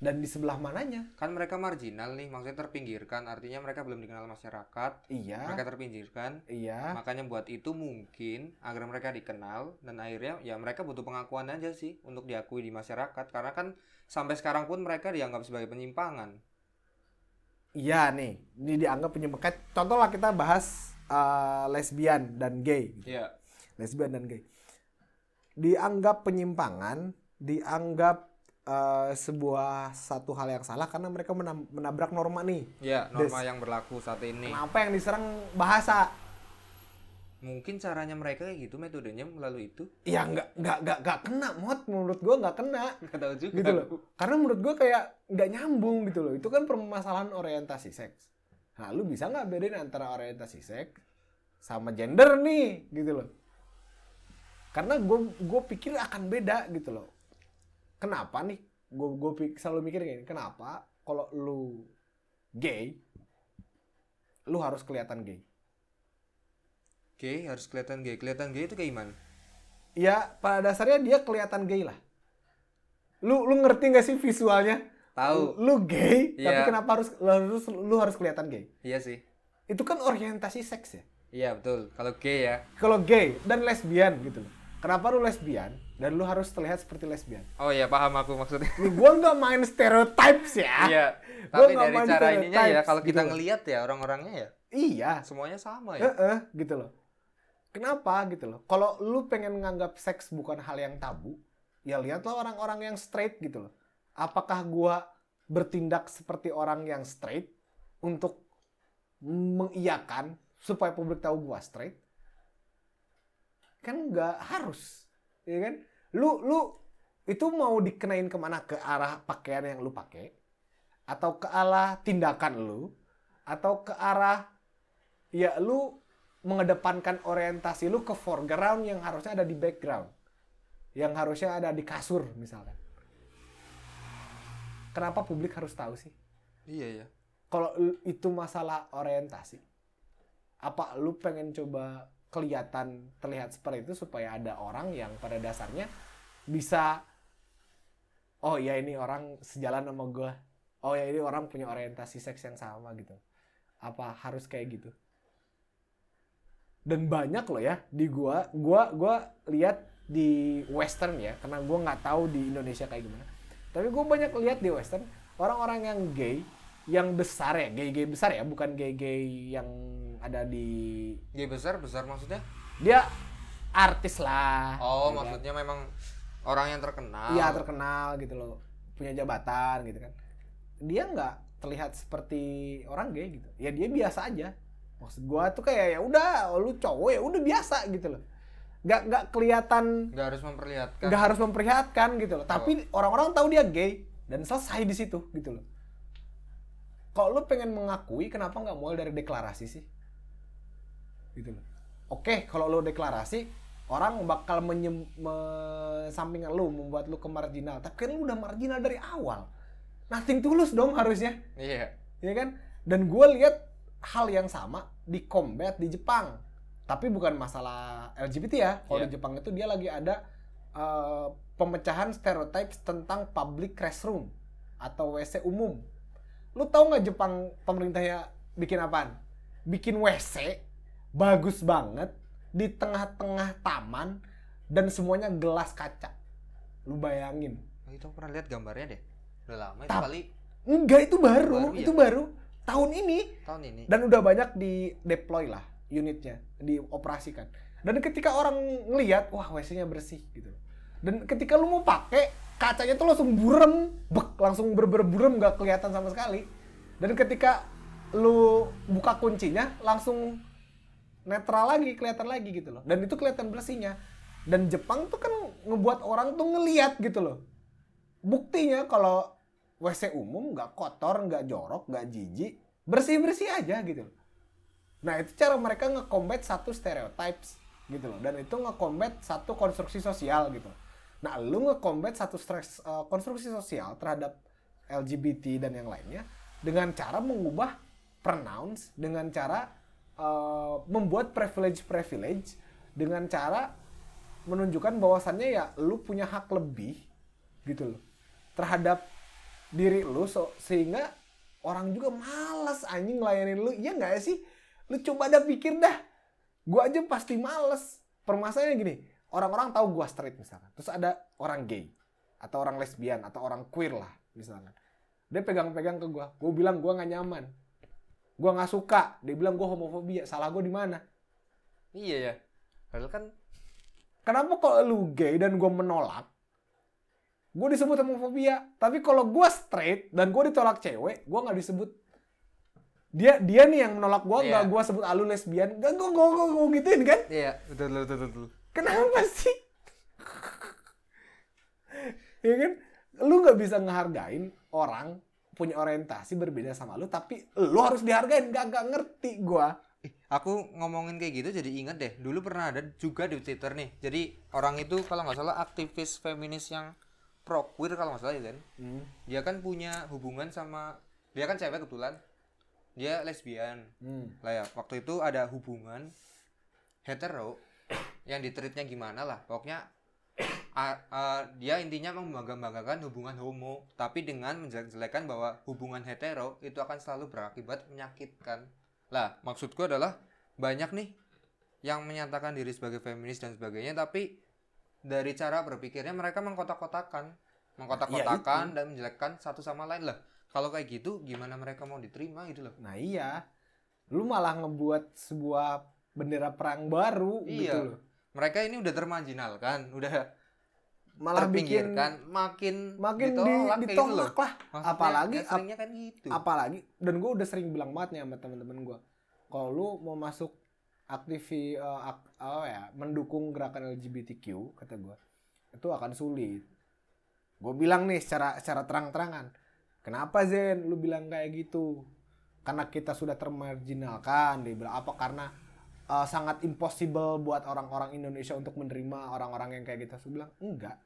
dan di sebelah mananya kan mereka marginal nih, maksudnya terpinggirkan. Artinya mereka belum dikenal masyarakat, iya mereka terpinggirkan. iya Makanya buat itu mungkin agar mereka dikenal dan akhirnya ya mereka butuh pengakuan aja sih untuk diakui di masyarakat karena kan sampai sekarang pun mereka dianggap sebagai penyimpangan. iya nih ini dianggap penyembekat contoh lah kita bahas eh, lesbian dan gay Iya. lesbian dan gay dianggap penyimpangan dianggap eh, sebuah satu hal yang salah karena mereka menabrak norma nih. Iya, norma Des. yang berlaku saat ini. kenapa yang diserang bahasa? Mungkin caranya mereka kayak gitu metodenya melalui itu. ya nggak nggak nggak nggak kena mod menurut gua nggak kena. Nggak tahu juga. gitu loh. Karena menurut gua kayak nggak nyambung gitu loh. Itu kan permasalahan orientasi seks. Nah lu bisa nggak bedain antara orientasi seks sama gender nih? Gitu loh. Karena gue gue pikir akan beda gitu loh kenapa nih gue gue selalu mikir kayak gini kenapa kalau lu gay lu harus kelihatan gay Gay harus kelihatan gay. Kelihatan gay itu kayak gimana? ya pada dasarnya dia kelihatan gay lah lu lu ngerti gak sih visualnya Tahu. lu gay tapi Iya. kenapa harus lu harus lu harus kelihatan gay Iya sih. itu kan orientasi seks ya Iya betul. Kalau gay ya. kalau gay dan lesbian gitu loh kenapa lu lesbian dan lu harus terlihat seperti lesbian? Oh iya paham aku maksudnya. nih gua nggak main stereotypes ya. Iya. Gua Tapi nggak dari main cara ininya ya kalau kita gitu ngelihat ya orang-orangnya ya iya. semuanya sama ya. Heeh, gitu loh. Kenapa? Gitu loh. Kalau lu pengen nganggap seks bukan hal yang tabu ya lihatlah orang-orang yang straight gitu loh. Apakah gua bertindak seperti orang yang straight untuk mengiyakan supaya publik tahu gua straight kan nggak harus ya kan? Lu lu itu mau dikenain ke mana? Ke arah pakaian yang lu pakai? Atau ke arah tindakan lu? Atau ke arah ya lu mengedepankan orientasi lu ke foreground yang harusnya ada di background? Yang harusnya ada di kasur misalkan kenapa publik harus tahu sih? Iya ya. kalau itu masalah orientasi. Apa lu pengen coba kelihatan terlihat seperti itu supaya ada orang yang pada dasarnya bisa oh ya ini orang sejalan sama gue oh ya ini orang punya orientasi seks yang sama gitu. Apa harus kayak gitu? Dan banyak loh ya di gua gua gua lihat di western ya karena gua nggak tahu di Indonesia kayak gimana. Tapi gua banyak lihat di western orang-orang yang gay yang besar ya gay-gay besar ya bukan gay-gay yang ada di Gay besar besar maksudnya? dia artis lah Oh, gitu kan. maksudnya memang orang yang terkenal. iya terkenal gitu loh punya jabatan gitu kan dia nggak terlihat seperti orang gay gitu ya dia biasa aja maksud gua tuh kayak ya udah lu cowok ya udah biasa gitu loh nggak nggak kelihatan Nggak harus memperlihatkan. nggak harus memperlihatkan gitu loh tapi orang-orang tahu dia gay dan selesai di situ gitu loh kalau lu pengen mengakui kenapa nggak mulai dari deklarasi sih? Gitu loh. Oke kalau lu deklarasi orang bakal menyem, sampingan lu membuat lu ke marginal tapi kan lu udah marginal dari awal. Nothing tulus dong harusnya. Iya. ya kan? Dan gue lihat hal yang sama di combat di Jepang. Tapi bukan masalah LGBT ya. Kalau Iya. di Jepang itu dia lagi ada eh, pemecahan stereotypes tentang public restroom atau WC umum lu tahu nggak Jepang pemerintahnya bikin apaan? Bikin WC bagus banget di tengah-tengah taman dan semuanya gelas kaca. Lu bayangin. Oh, itu aku pernah lihat gambarnya deh. Udah lama itu kali. Enggak itu baru, Baru, ya? itu baru. Tahun ini. Tahun ini. dan udah banyak di deploy lah unitnya dioperasikan. Dan ketika orang ngelihat wah WC-nya bersih gitu. Dan ketika lu mau pakai kacanya tuh langsung burem. Bek langsung ber burem nggak kelihatan sama sekali. Dan ketika lu buka kuncinya langsung netral lagi kelihatan lagi gitu loh. Dan itu kelihatan bersihnya dan Jepang tuh kan ngebuat orang tuh ngeliat gitu loh. Buktinya kalau WC umum nggak kotor nggak jorok nggak jijik bersih bersih aja gitu loh. Nah itu cara mereka nge-combat satu stereotypes gitu loh. Dan itu nge-combat satu konstruksi sosial gitu nah lu nge-combat satu stres, eh, konstruksi sosial terhadap LGBT dan yang lainnya dengan cara mengubah pronounce dengan cara eh, membuat privilege privilege dengan cara menunjukkan bahwasannya ya lu punya hak lebih gitu loh terhadap diri lu. So- sehingga orang juga malas anjing ngelayanin lu. Iya nggak sih? Lu coba dah pikir dah. Gua aja pasti males. Permasalahannya gini orang-orang tahu gua straight misalkan terus ada orang gay atau orang lesbian atau orang queer lah misalkan dia pegang-pegang ke gua gua bilang gua nggak nyaman gua nggak suka dia bilang gua homofobia salah gua di mana Iya ya. Padahal kan Kenapa kalau lu gay dan gue menolak, gue disebut homofobia. Tapi kalau gue straight dan gue ditolak cewek, gue nggak disebut. Dia dia nih yang menolak gue, nggak Iya. gue sebut alu lesbian, gak gue gue gue gue gituin kan? iya, betul betul betul. betul. Kenapa sih? ya kan? Lu nggak bisa ngehargain orang punya orientasi berbeda sama lu, tapi lu harus dihargain. Gak gak ngerti gue. Ih, aku ngomongin kayak gitu jadi inget deh. Dulu pernah ada juga di Twitter nih. Jadi orang itu kalau nggak salah aktivis feminis yang pro queer kalau nggak salah ya kan. Dia kan punya hubungan sama dia kan cewek kebetulan. Dia lesbian. Hmm. Lah ya, waktu itu ada hubungan hetero yang ditreatnya gimana lah. Pokoknya a- a- dia intinya membangga-banggakan hubungan homo, tapi dengan menjelek-jelekan bahwa hubungan hetero itu akan selalu berakibat menyakitkan. Lah, maksudku adalah banyak nih yang menyatakan diri sebagai feminis dan sebagainya, tapi dari cara berpikirnya mereka mengkotak-kotakan, mengkotak-kotakan dan menjelekkan satu sama lain lah. Kalau kayak gitu, gimana mereka mau diterima gitu loh? Nah iya, lu malah ngebuat sebuah bendera perang baru gitu Iya. loh. Mereka ini udah termarginalkan, udah Malah bikin makin makin di- ditolak, gitu ditolak lah. Maksudnya, Apalagi ya seringnya kan gitu. Apalagi dan gue udah sering bilang banget nih sama temen-temen gue, kalau lu mau masuk aktivi eh, ak- apa ya mendukung gerakan LGBTQ kata gue itu akan sulit. Gue bilang nih secara secara terang-terangan, kenapa Zen lu bilang kayak gitu? Karena kita sudah termarginalkan, dia bilang apa karena eh, sangat impossible buat orang-orang Indonesia untuk menerima orang-orang yang kayak gitu. Saya bilang enggak.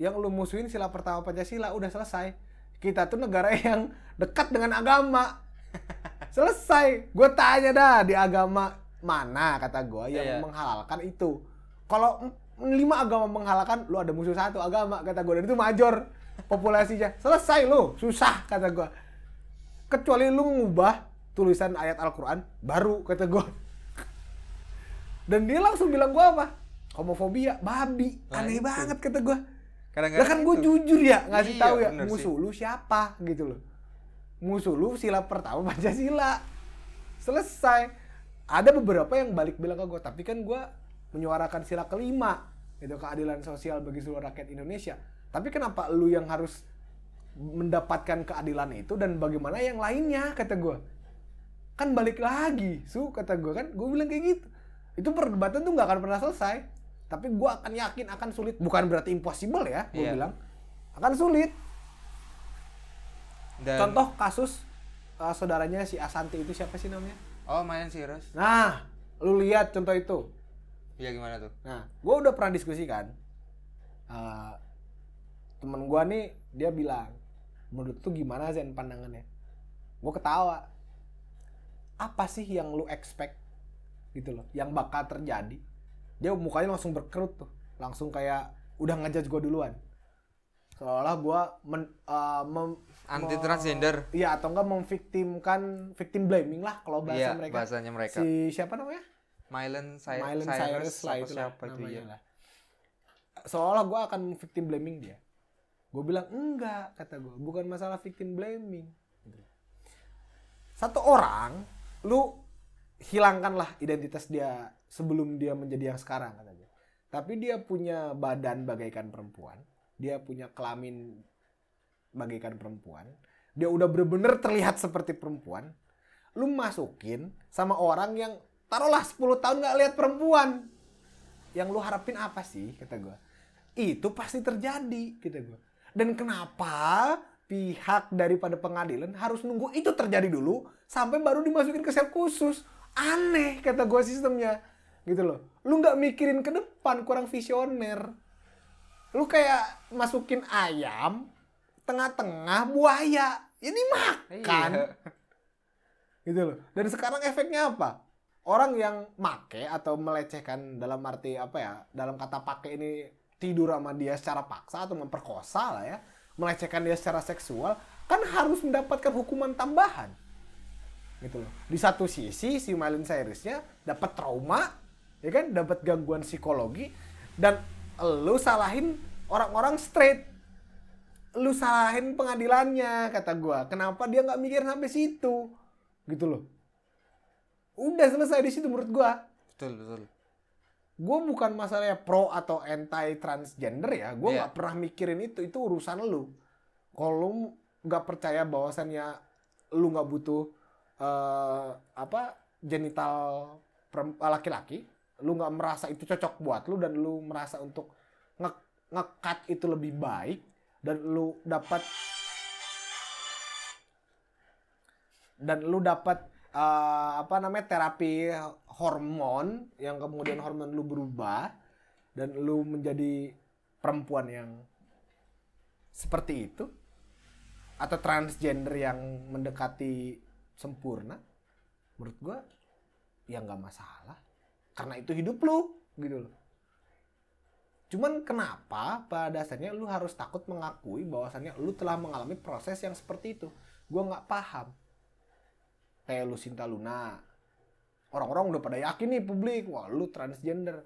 Yang lu musuhin sila pertama Pancasila udah selesai. Kita tuh negara yang dekat dengan agama. selesai. Gue tanya dah di agama mana kata gue yang Iya. menghalalkan itu. Kalau lima agama menghalalkan, lu ada musuh satu agama kata gue dan itu major populasinya. Selesai lu, susah kata gue. Kecuali lu mengubah tulisan ayat Al-Quran baru kata gue. Dan dia langsung bilang gua apa? Homofobia babi. Nah, aneh itu. banget kata Kadang-kadang lah kan gue jujur ya ngasih Iya, tahu ya musuh lu siapa? Gitu loh. Musuh lu sila pertama pancasila. Selesai. Ada beberapa yang balik bilang ke gue tapi kan gue menyuarakan sila kelima itu keadilan sosial bagi seluruh rakyat Indonesia. Tapi kenapa lu yang harus mendapatkan keadilan itu dan bagaimana yang lainnya? kata gue kan balik lagi su kata gue kan gue bilang kayak gitu itu perdebatan tuh nggak akan pernah selesai tapi gue akan yakin akan sulit bukan berarti impossible ya gue Iya. bilang akan sulit Dan, contoh kasus uh, saudaranya si Asanti itu siapa sih namanya Oh, main serius. nah lu lihat contoh itu Iya gimana tuh? Nah, gue udah pernah diskusi kan. Uh, temen gue nih, dia bilang, menurut tuh gimana Zen pandangannya? Gue ketawa. Apa sih yang lu expect? Gitu loh, yang bakal terjadi. Dia mukanya langsung berkerut tuh. Langsung kayak udah ngejudge gue duluan. Seolah gue men, uh, mem- Anti transgender. Iya, atau enggak memviktimkan, victim blaming lah kalau bahasa Iya, mereka. bahasanya mereka. Si siapa namanya? Mylan Cyrus, Mylan Cyrus, Cyrus lah itu siapa itu namanya ya. lah. Seolah gue akan victim blaming dia. Gue bilang enggak kata gue, bukan masalah victim blaming. Satu orang, lu hilangkanlah identitas dia sebelum dia menjadi yang sekarang kata gue. Tapi dia punya badan bagaikan perempuan, dia punya kelamin bagaikan perempuan, dia udah bener-bener terlihat seperti perempuan. Lu masukin sama orang yang taruhlah 10 tahun nggak lihat perempuan. Yang lu harapin apa sih? Kata gue itu pasti terjadi kata gue dan kenapa pihak daripada pengadilan harus nunggu itu terjadi dulu sampai baru dimasukin ke sel khusus aneh kata gue sistemnya gitu loh lu nggak mikirin ke depan kurang visioner lu kayak masukin ayam tengah-tengah buaya ini makan Iya. gitu loh. Dan sekarang efeknya apa? Orang yang make atau melecehkan dalam arti apa ya? Dalam kata pakai ini tidur sama dia secara paksa atau memperkosa lah ya, melecehkan dia secara seksual, kan harus mendapatkan hukuman tambahan. Gitu loh. Di satu sisi si Miley Cyrusnya dapat trauma, ya kan, dapat gangguan psikologi dan lu salahin orang-orang straight. Lu salahin pengadilannya kata gua. Kenapa dia nggak mikir sampai situ? Gitu loh. Udah selesai di situ menurut gua. Betul, betul. gue bukan masalahnya pro atau anti transgender ya. Gue nggak pernah mikirin itu. Itu urusan lu. Kalau lu nggak percaya bahwasannya lu nggak butuh eh, apa genital perem- laki-laki lu nggak merasa itu cocok buat lu dan lu merasa untuk nge ngekat itu lebih baik dan lu dapat dan lu dapat eh, apa namanya terapi hormon yang kemudian hormon lu berubah dan lu menjadi perempuan yang seperti itu? Atau transgender yang mendekati sempurna menurut gua ya nggak masalah. Karena itu hidup lu gitu loh. Cuman kenapa pada dasarnya lu harus takut mengakui bahwasannya lu telah mengalami proses yang seperti itu? Gua nggak paham. Kayak lu Sinta Luna orang-orang udah pada yakin nih publik wah lu transgender.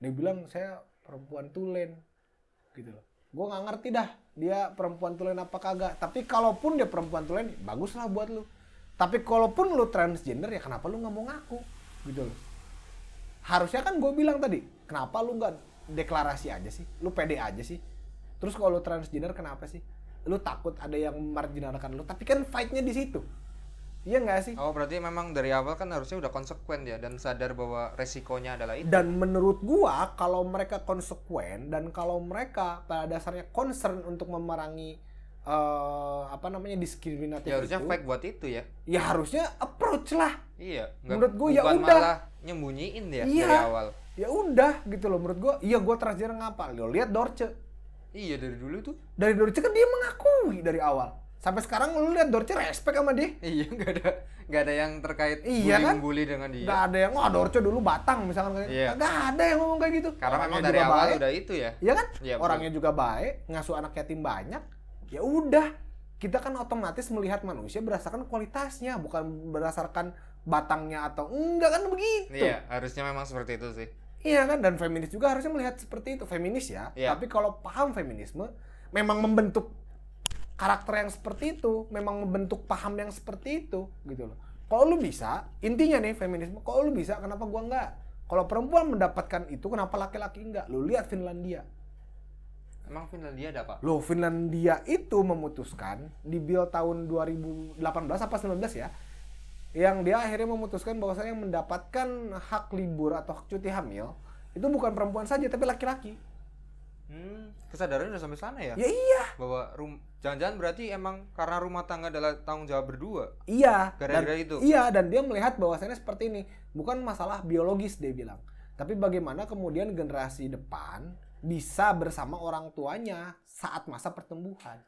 Dia bilang saya perempuan tulen gitu loh. Gue nggak ngerti dah dia perempuan tulen apa kagak. Tapi kalaupun dia perempuan tulen bagus lah buat lu tapi kalaupun lu transgender ya kenapa lu nggak mau ngaku? Gitu loh. Harusnya kan gue bilang tadi kenapa lu nggak deklarasi aja sih? Lu pede aja sih. Terus kalau lu transgender kenapa sih? Lu takut ada yang marginalkan lu? Tapi kan fightnya di situ. Iya nggak sih? Oh, berarti memang dari awal kan harusnya udah konsekuen ya dan sadar bahwa resikonya adalah itu. Dan menurut gua kalau mereka konsekuen dan kalau mereka pada dasarnya concern untuk memerangi eh, apa namanya diskriminatif Ya harusnya itu, fake buat itu ya. ya harusnya approach lah. Iya, Menurut gua ya udah. malah nyembunyiin ya Iya. dari awal. Ya udah gitu loh menurut gua. Iya gua transgender ngapa? Lo lihat Dorce. Iya dari dulu tuh. Dari Dorce kan dia mengakui dari awal. Sampai sekarang lu lihat Dorce respect sama dia. Iya, nggak ada nggak ada yang terkait Iya kan? bully dengan dia. Nggak ada yang wah Dorce dulu batang misalkan kayak Iya. Nggak ada yang ngomong kayak gitu. Karena memang dari awal baik. udah itu ya. Iya kan? Betul. Orangnya juga baik, ngasuh anak yatim banyak. Ya udah, kita kan otomatis melihat manusia berdasarkan kualitasnya, bukan berdasarkan batangnya atau enggak kan begitu. Iya, harusnya memang seperti itu sih. Iya kan dan feminis juga harusnya melihat seperti itu feminis ya. Iya. Tapi kalau paham feminisme memang membentuk karakter yang seperti itu, memang membentuk paham yang seperti itu gitu loh. Kalau lu bisa, intinya nih feminisme, kalau lu bisa kenapa gua enggak? Kalau perempuan mendapatkan itu kenapa laki-laki enggak? Lu lihat Finlandia. Emang Finlandia ada apa? Loh, Finlandia itu memutuskan di bill tahun 2018 apa 19 ya, yang dia akhirnya memutuskan bahwasanya yang mendapatkan hak libur atau hak cuti hamil itu bukan perempuan saja tapi laki-laki. Hmm, kesadarannya udah sampai sana ya? Ya iya, Bahwa rum jangan-jangan berarti emang karena rumah tangga adalah tanggung jawab berdua. iya. Gara-gara itu? Iya, dan dia melihat bahwasanya seperti ini, bukan masalah biologis dia bilang, tapi bagaimana kemudian generasi depan bisa bersama orang tuanya saat masa pertumbuhan.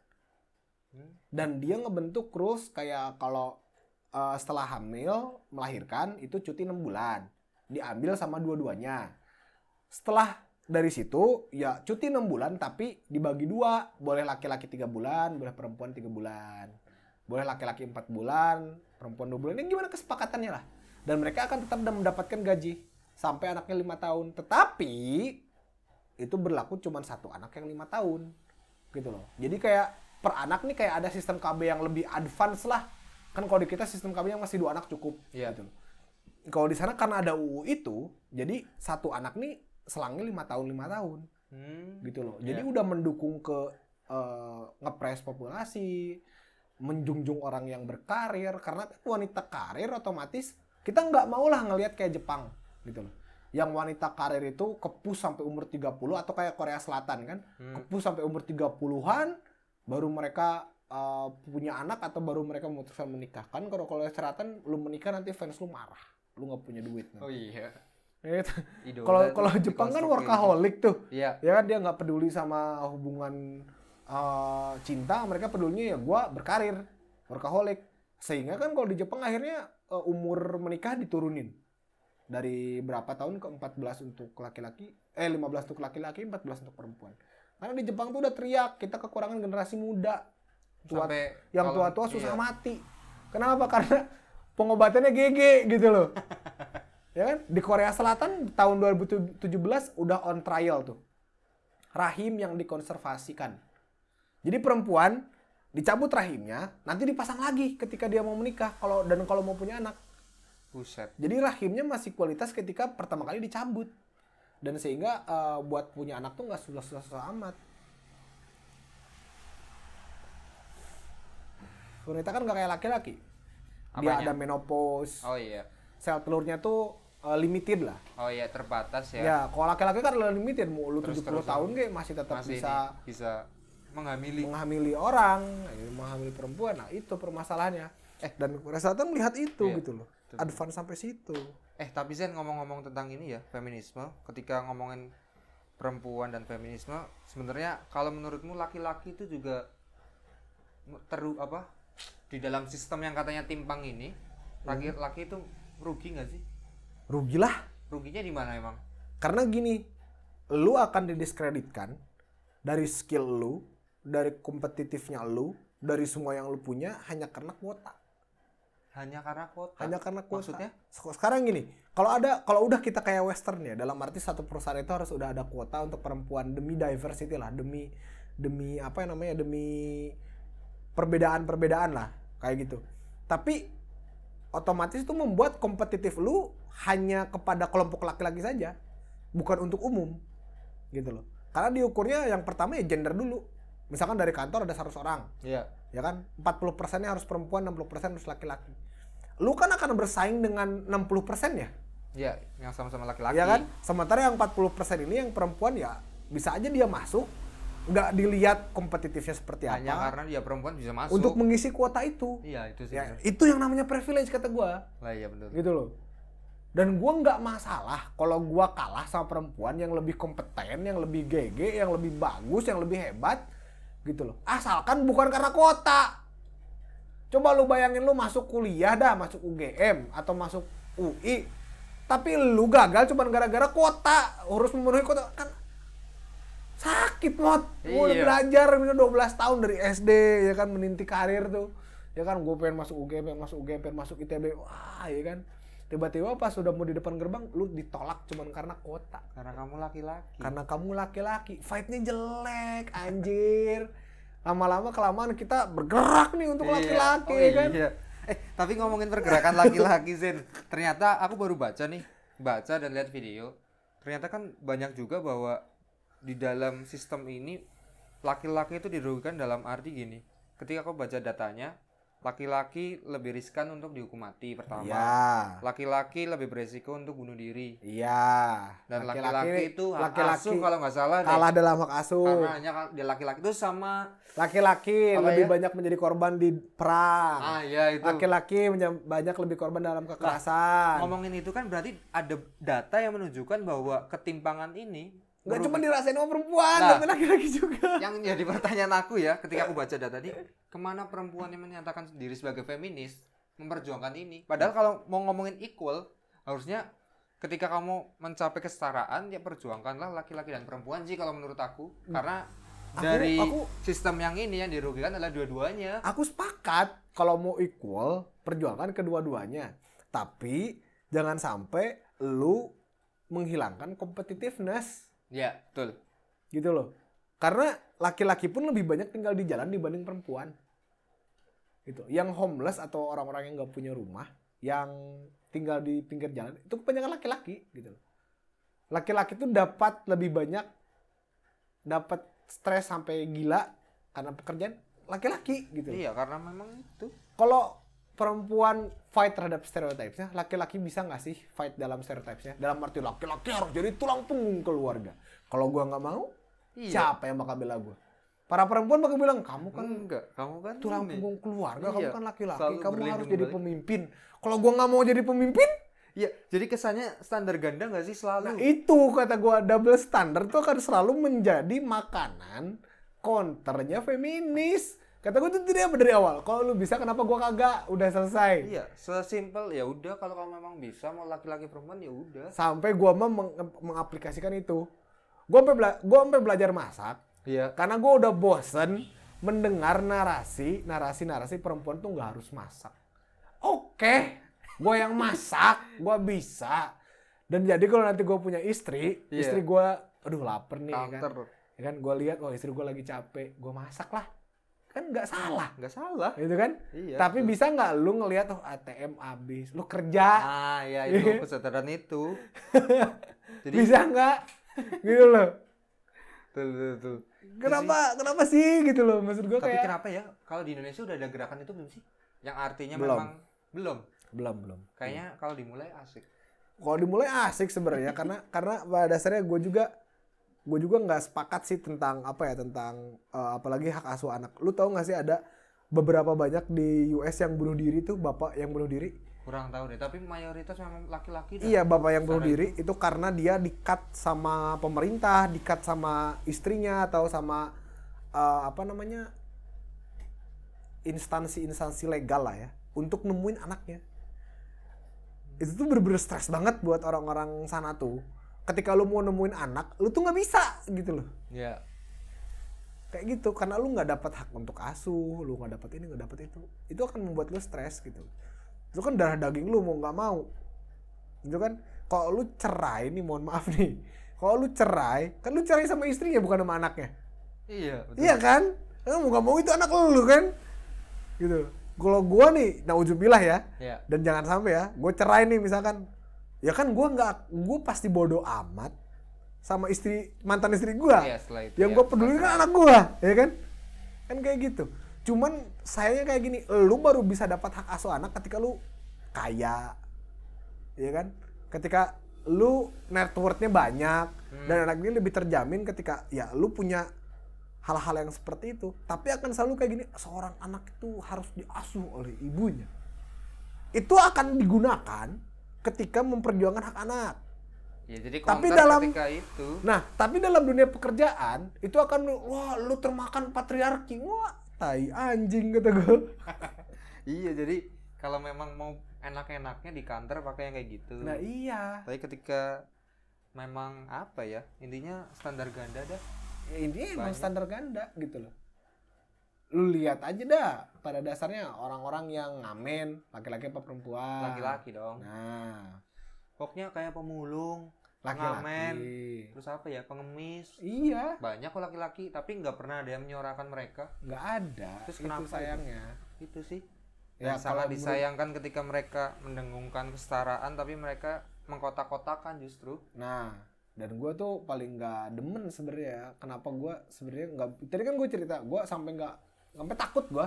Hmm. dan dia ngebentuk terus kayak kalau eh, setelah hamil melahirkan itu cuti enam bulan. Diambil sama dua-duanya. Setelah dari situ ya cuti enam bulan tapi dibagi dua. Boleh laki-laki tiga bulan boleh perempuan tiga bulan. Boleh laki-laki empat bulan perempuan dua bulan. Ini gimana kesepakatannya lah. Dan mereka akan tetap mendapatkan gaji sampai anaknya lima tahun. Tetapi itu berlaku cuma satu anak yang lima tahun gitu loh jadi kayak per anak nih kayak ada sistem KB yang lebih advance lah kan kalau di kita sistem KB yang masih dua anak cukup Iya. gitu loh kalau di sana karena ada UU itu jadi satu anak nih selangnya lima tahun lima tahun Hmm. gitu loh jadi Iya. udah mendukung ke eh, ngepres populasi menjunjung orang yang berkarir karena wanita karir otomatis kita nggak mau lah ngelihat kayak Jepang gitu loh yang wanita karir itu kepus sampai umur 30 atau kayak Korea Selatan kan Hmm. kepus sampai umur 30-an baru mereka uh, punya anak atau baru mereka memutuskan menikah kan kalau Korea Selatan lu menikah nanti fans lu marah lu nggak punya duit Oh iya. Gitu. Kalau kalau Jepang kan workaholic tuh Iya. ya kan dia nggak peduli sama hubungan uh, cinta mereka pedulinya ya gua berkarir workaholic sehingga kan kalau di Jepang akhirnya uh, umur menikah diturunin dari berapa tahun ke 14 untuk laki-laki? Eh 15 untuk laki-laki 14 untuk perempuan. Karena di Jepang tuh udah teriak kita kekurangan generasi muda. Tua Sampai yang tua-tua susah iya. mati. Kenapa? Karena pengobatannya GG gitu loh. Ya kan? Di Korea Selatan tahun 2017 udah on trial tuh. Rahim yang dikonservasikan. Jadi perempuan dicabut rahimnya nanti dipasang lagi ketika dia mau menikah kalau dan kalau mau punya anak Buset. jadi rahimnya masih kualitas ketika pertama kali dicabut. Dan sehingga eh, buat punya anak tuh nggak susah-susah amat. Wanita kan nggak kayak laki-laki. Dia ada menopause. Oh iya. sel telurnya tuh eh, limited lah. Oh iya terbatas ya. ya kalau laki-laki kan limited. Mau lu 70 Terus-terusan. tahun kayak masih tetap Masih bisa ini, bisa menghamili. menghamili orang eh, menghamili perempuan. Nah itu permasalahannya. Eh dan Selatan melihat itu Iya, gitu loh betul. advance sampai situ Eh tapi Zen ngomong-ngomong tentang ini ya feminisme, ketika ngomongin perempuan dan feminisme, sebenarnya kalau menurutmu laki-laki itu juga teru apa di dalam sistem yang katanya timpang ini, laki-laki itu rugi nggak sih? rugilah Ruginya di mana emang? Karena gini, lu akan didiskreditkan dari skill lu, dari kompetitifnya lu, dari semua yang lu punya hanya karena kuota. Hanya karena kuota. Hanya karena kuota. Maksudnya? Sek- Sekarang gini, kalau ada kalau udah kita kayak western ya, dalam arti satu perusahaan itu harus udah ada kuota untuk perempuan demi diversity lah, demi demi apa yang namanya demi perbedaan-perbedaan lah, kayak gitu. Tapi otomatis itu membuat kompetitif lu hanya kepada kelompok laki-laki saja, bukan untuk umum. Gitu loh. Karena diukurnya yang pertama ya gender dulu. Misalkan dari kantor ada 100 orang, Iya. ya kan 40 persennya harus perempuan 60 persen harus laki-laki lu kan akan bersaing dengan 60 persen ya Iya, yang sama-sama laki-laki. ya kan sementara yang 40 persen ini yang perempuan ya bisa aja dia masuk nggak dilihat kompetitifnya seperti Hanya apa karena dia perempuan bisa masuk. untuk mengisi kuota itu Iya, itu sih. ya bener. itu yang namanya privilege kata gua Lah iya betul. gitu loh dan gua nggak masalah kalau gua kalah sama perempuan yang lebih kompeten yang lebih GG yang lebih bagus yang lebih hebat gitu loh asalkan bukan karena kuota coba lu bayangin lu masuk kuliah dah masuk UGM atau masuk UI tapi lu gagal cuma gara-gara kuota harus memenuhi kuota kan sakit mot. Gua udah Iya. belajar ini 12 tahun dari SD ya kan meninti karir tuh. Ya kan gue pengen masuk UGM pengen masuk UGM pengen masuk ITB wah ya kan. Tiba-tiba pas sudah mau di depan gerbang lu ditolak cuman karena kuota. Karena kamu laki-laki. karena kamu laki-laki. Fightnya jelek anjir lama-lama kelamaan kita bergerak nih untuk Iya. laki-laki Oh, ya kan iya. Eh, tapi ngomongin pergerakan laki-laki Zen. Ternyata aku baru baca nih, baca dan lihat video. Ternyata kan banyak juga bahwa di dalam sistem ini laki-laki itu dirugikan dalam arti gini. Ketika kau baca datanya, laki-laki lebih riskan untuk dihukum mati pertama. iya Laki-laki lebih beresiko untuk bunuh diri. iya Dan laki-laki itu hak laki-laki asuh kalau nggak salah deh. kalah dalam hak asuh Karena hanya dia laki-laki itu sama laki-laki Apa lebih ya? banyak menjadi korban di perang ah ya itu. laki-laki banyak lebih korban dalam kekerasan ngomongin itu kan berarti ada data yang menunjukkan bahwa ketimpangan ini merupakan- cuma dirasain sama perempuan Nah. tapi laki-laki juga. Yang jadi pertanyaan aku ya ketika aku baca data tadi ke mana perempuan yang menyatakan diri sebagai feminis memperjuangkan ini? Padahal kalau mau ngomongin equal harusnya ketika kamu mencapai kesetaraan ya perjuangkanlah laki-laki dan perempuan sih kalau menurut aku. Karena Aku- dari aku- sistem yang ini yang dirugikan adalah dua-duanya. Aku sepakat kalau mau equal perjuangkan kedua-duanya. Tapi jangan sampai lu menghilangkan competitiveness ya betul. Gitu loh. Karena laki-laki pun lebih banyak tinggal di jalan dibanding perempuan. Gitu. Yang homeless atau orang-orang yang nggak punya rumah yang tinggal di pinggir jalan itu kebanyakan laki-laki gitu loh. Laki-laki tuh dapat lebih banyak dapat stres sampai gila karena pekerjaan laki-laki gitu iya karena memang itu. Kalau perempuan fight terhadap stereotipnya, laki-laki bisa nggak sih fight dalam stereotipnya? Dalam arti laki-laki harus jadi tulang punggung keluarga. Kalau gua nggak mau, Iya. siapa yang bakal bela gua? Para perempuan bakal bilang, kamu kan enggak kamu kan tulang ini. punggung keluarga, Iya, kamu kan laki-laki, kamu harus jadi balik. pemimpin. Kalau gua nggak mau jadi pemimpin, Iya, jadi kesannya standar ganda nggak sih selalu? nah itu kata gua double standard tuh akan selalu menjadi makanan counternya feminis. Kata gua itu tidak dari awal. Kalau lu bisa, kenapa gua kagak? Udah selesai. Iya, sesimpel ya udah kalau kamu memang bisa mau laki-laki perempuan ya udah. sampai gua mah meng- mengaplikasikan itu gua sampai bela- gua sampai belajar masak Iya. karena gua udah bosen mendengar narasi narasi narasi perempuan tuh nggak harus masak oke gua yang masak gua bisa dan jadi kalau nanti gua punya istri Iya. istri gua aduh lapar nih ya kan Counter. ya kan gua lihat oh istri gua lagi capek gua masak lah kan nggak salah Nggak salah. gitu kan Iya. tapi betul. bisa nggak lu ngelihat oh ATM habis lu kerja Ah, ya itu kesadaran itu. Jadi bisa nggak gitu loh betul, betul, kenapa kenapa sih gitu loh maksud gue Tapi kayak kenapa ya kalau di Indonesia udah ada gerakan itu belum sih? Yang artinya Belum. memang belum. belum belum Kayaknya kalau dimulai asik. kalau dimulai asik sebenarnya karena karena pada dasarnya gue juga gue juga nggak sepakat sih tentang apa ya tentang eh, apalagi hak asuh anak. Lu tahu nggak sih ada beberapa banyak di US yang bunuh diri tuh bapak yang bunuh diri? Kurang tahu deh, tapi mayoritas memang laki-laki iya bapak yang bunuh diri itu. karena dia dikat sama pemerintah dikat sama istrinya atau sama eh, apa namanya instansi-instansi legal lah ya untuk nemuin anaknya. Itu tuh bener-bener stres banget buat orang-orang sana tuh ketika lu mau nemuin anak lu tuh nggak bisa gitu loh. Iya. kayak gitu karena lu nggak dapat hak untuk asuh lu nggak dapat ini nggak dapat itu. Itu akan membuat lu stres gitu. Itu kan darah daging lu mau nggak mau. Itu kan? Kalau lu cerai nih mohon maaf nih. Kalau lu cerai kan lu cerai sama istrinya bukan sama anaknya. Iya, betul. iya kan? Eh, mau nggak mau itu anak lu kan? Gitu. Kalau gua nih nauzubillah ya. Iya. dan jangan sampai ya gue cerai nih misalkan ya kan gua nggak gue pasti bodoh amat sama istri mantan istri setelah itu. yang ya, gue peduli kan anak gue ya kan? Kan kayak gitu. Cuman sayangnya kayak gini lu baru bisa dapat hak asuh anak ketika lu kaya ya kan? Ketika lu net worth-nya banyak Hmm. dan anak ini lebih terjamin ketika ya lu punya hal-hal yang seperti itu. Tapi akan selalu kayak gini seorang anak itu harus diasuh oleh ibunya. Itu akan digunakan ketika memperjuangkan hak anak Ya, jadi Tapi dalam- itu Nah, tapi dalam dunia pekerjaan itu akan wah lu termakan patriarki. Wah, tai anjing kata gue. Iya, jadi kalau memang mau enak-enaknya di kantor pakai yang kayak gitu. Nah, iya. Tapi ketika memang apa ya? Intinya standar ganda dah. Ya, ini emang Banyak. standar ganda gitu loh. Lu lihat aja dah. Pada dasarnya orang-orang yang ngamen laki-laki apa perempuan. Laki-laki dong. Nah. Pokoknya kayak pemulung laki-laki. terus apa ya pengemis. Iya. Banyak kok laki-laki tapi nggak pernah ada yang menyuarakan mereka. Nggak ada. Terus itu kenapa itu? sayangnya. Itu sih. Ya menurut- disayangkan ketika mereka mendengungkan kesetaraan tapi mereka mengkotak-kotakan justru. Nah, dan gue tuh paling nggak demen sebenarnya. Kenapa gue sebenarnya nggak? Tadi kan gue cerita, gue sampai nggak sampai takut gue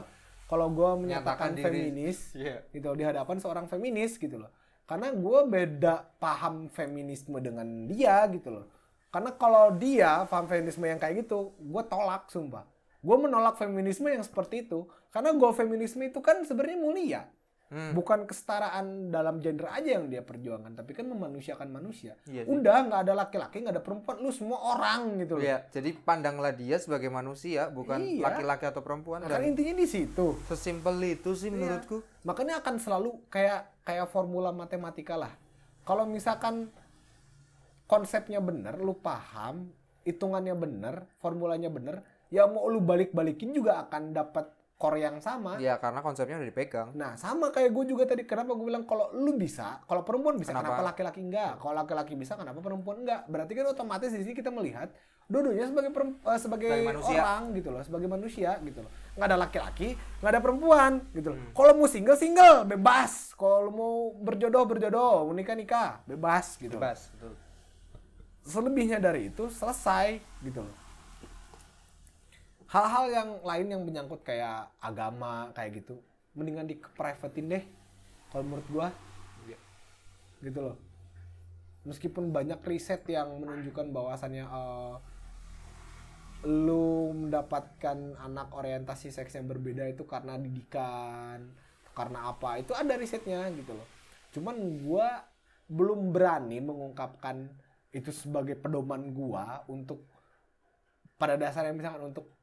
kalau gue menyatakan diri. feminis iya gitu di hadapan seorang feminis gitu loh. Karena gue beda paham feminisme dengan dia gitu loh. Karena kalau dia paham feminisme yang kayak gitu, gue tolak sumpah. Gue menolak feminisme yang seperti itu. Karena gue feminisme itu kan sebenarnya mulia. Hmm. Bukan kesetaraan dalam gender aja yang dia perjuangkan, tapi kan memanusiakan manusia. Iya. Udah nggak ada laki-laki, nggak ada perempuan, lu semua orang gitu loh. Iya, jadi pandanglah dia sebagai manusia, bukan Iya. laki-laki atau perempuan. Kan intinya di situ. sesimpel itu sih Iya. menurutku. Makanya akan selalu kayak kayak formula matematika lah. Kalau misalkan konsepnya bener, lu paham, hitungannya bener, formulanya bener, ya mau lu balik-balikin juga akan dapat core yang sama. Ya karena konsepnya udah dipegang. Nah, sama kayak gue juga tadi. Kenapa gue bilang kalau lu bisa, kalau perempuan bisa, Kenapa? kenapa laki-laki enggak? Kalau laki-laki bisa, kenapa perempuan enggak? Berarti kan otomatis di sini kita melihat dua-duanya sebagai eh, sebagai Sebagai manusia. orang gitu loh, sebagai manusia gitu loh. Nggak ada laki-laki, nggak ada perempuan gitu Hmm. loh. Kalau mau single single, bebas. Kalau mau berjodoh berjodoh, mau nikah nikah, bebas gitu. loh. Bebas, betul. Selebihnya dari itu selesai gitu loh. Hal-hal yang lain yang menyangkut kayak agama kayak gitu, mendingan di privatein deh. Kalau menurut gua, gitu loh. Meskipun banyak riset yang menunjukkan bahwasannya eh, lu mendapatkan anak orientasi seks yang berbeda itu karena didikan, karena apa? Itu ada risetnya gitu loh. Cuman gua belum berani mengungkapkan itu sebagai pedoman gua untuk pada dasarnya misalkan untuk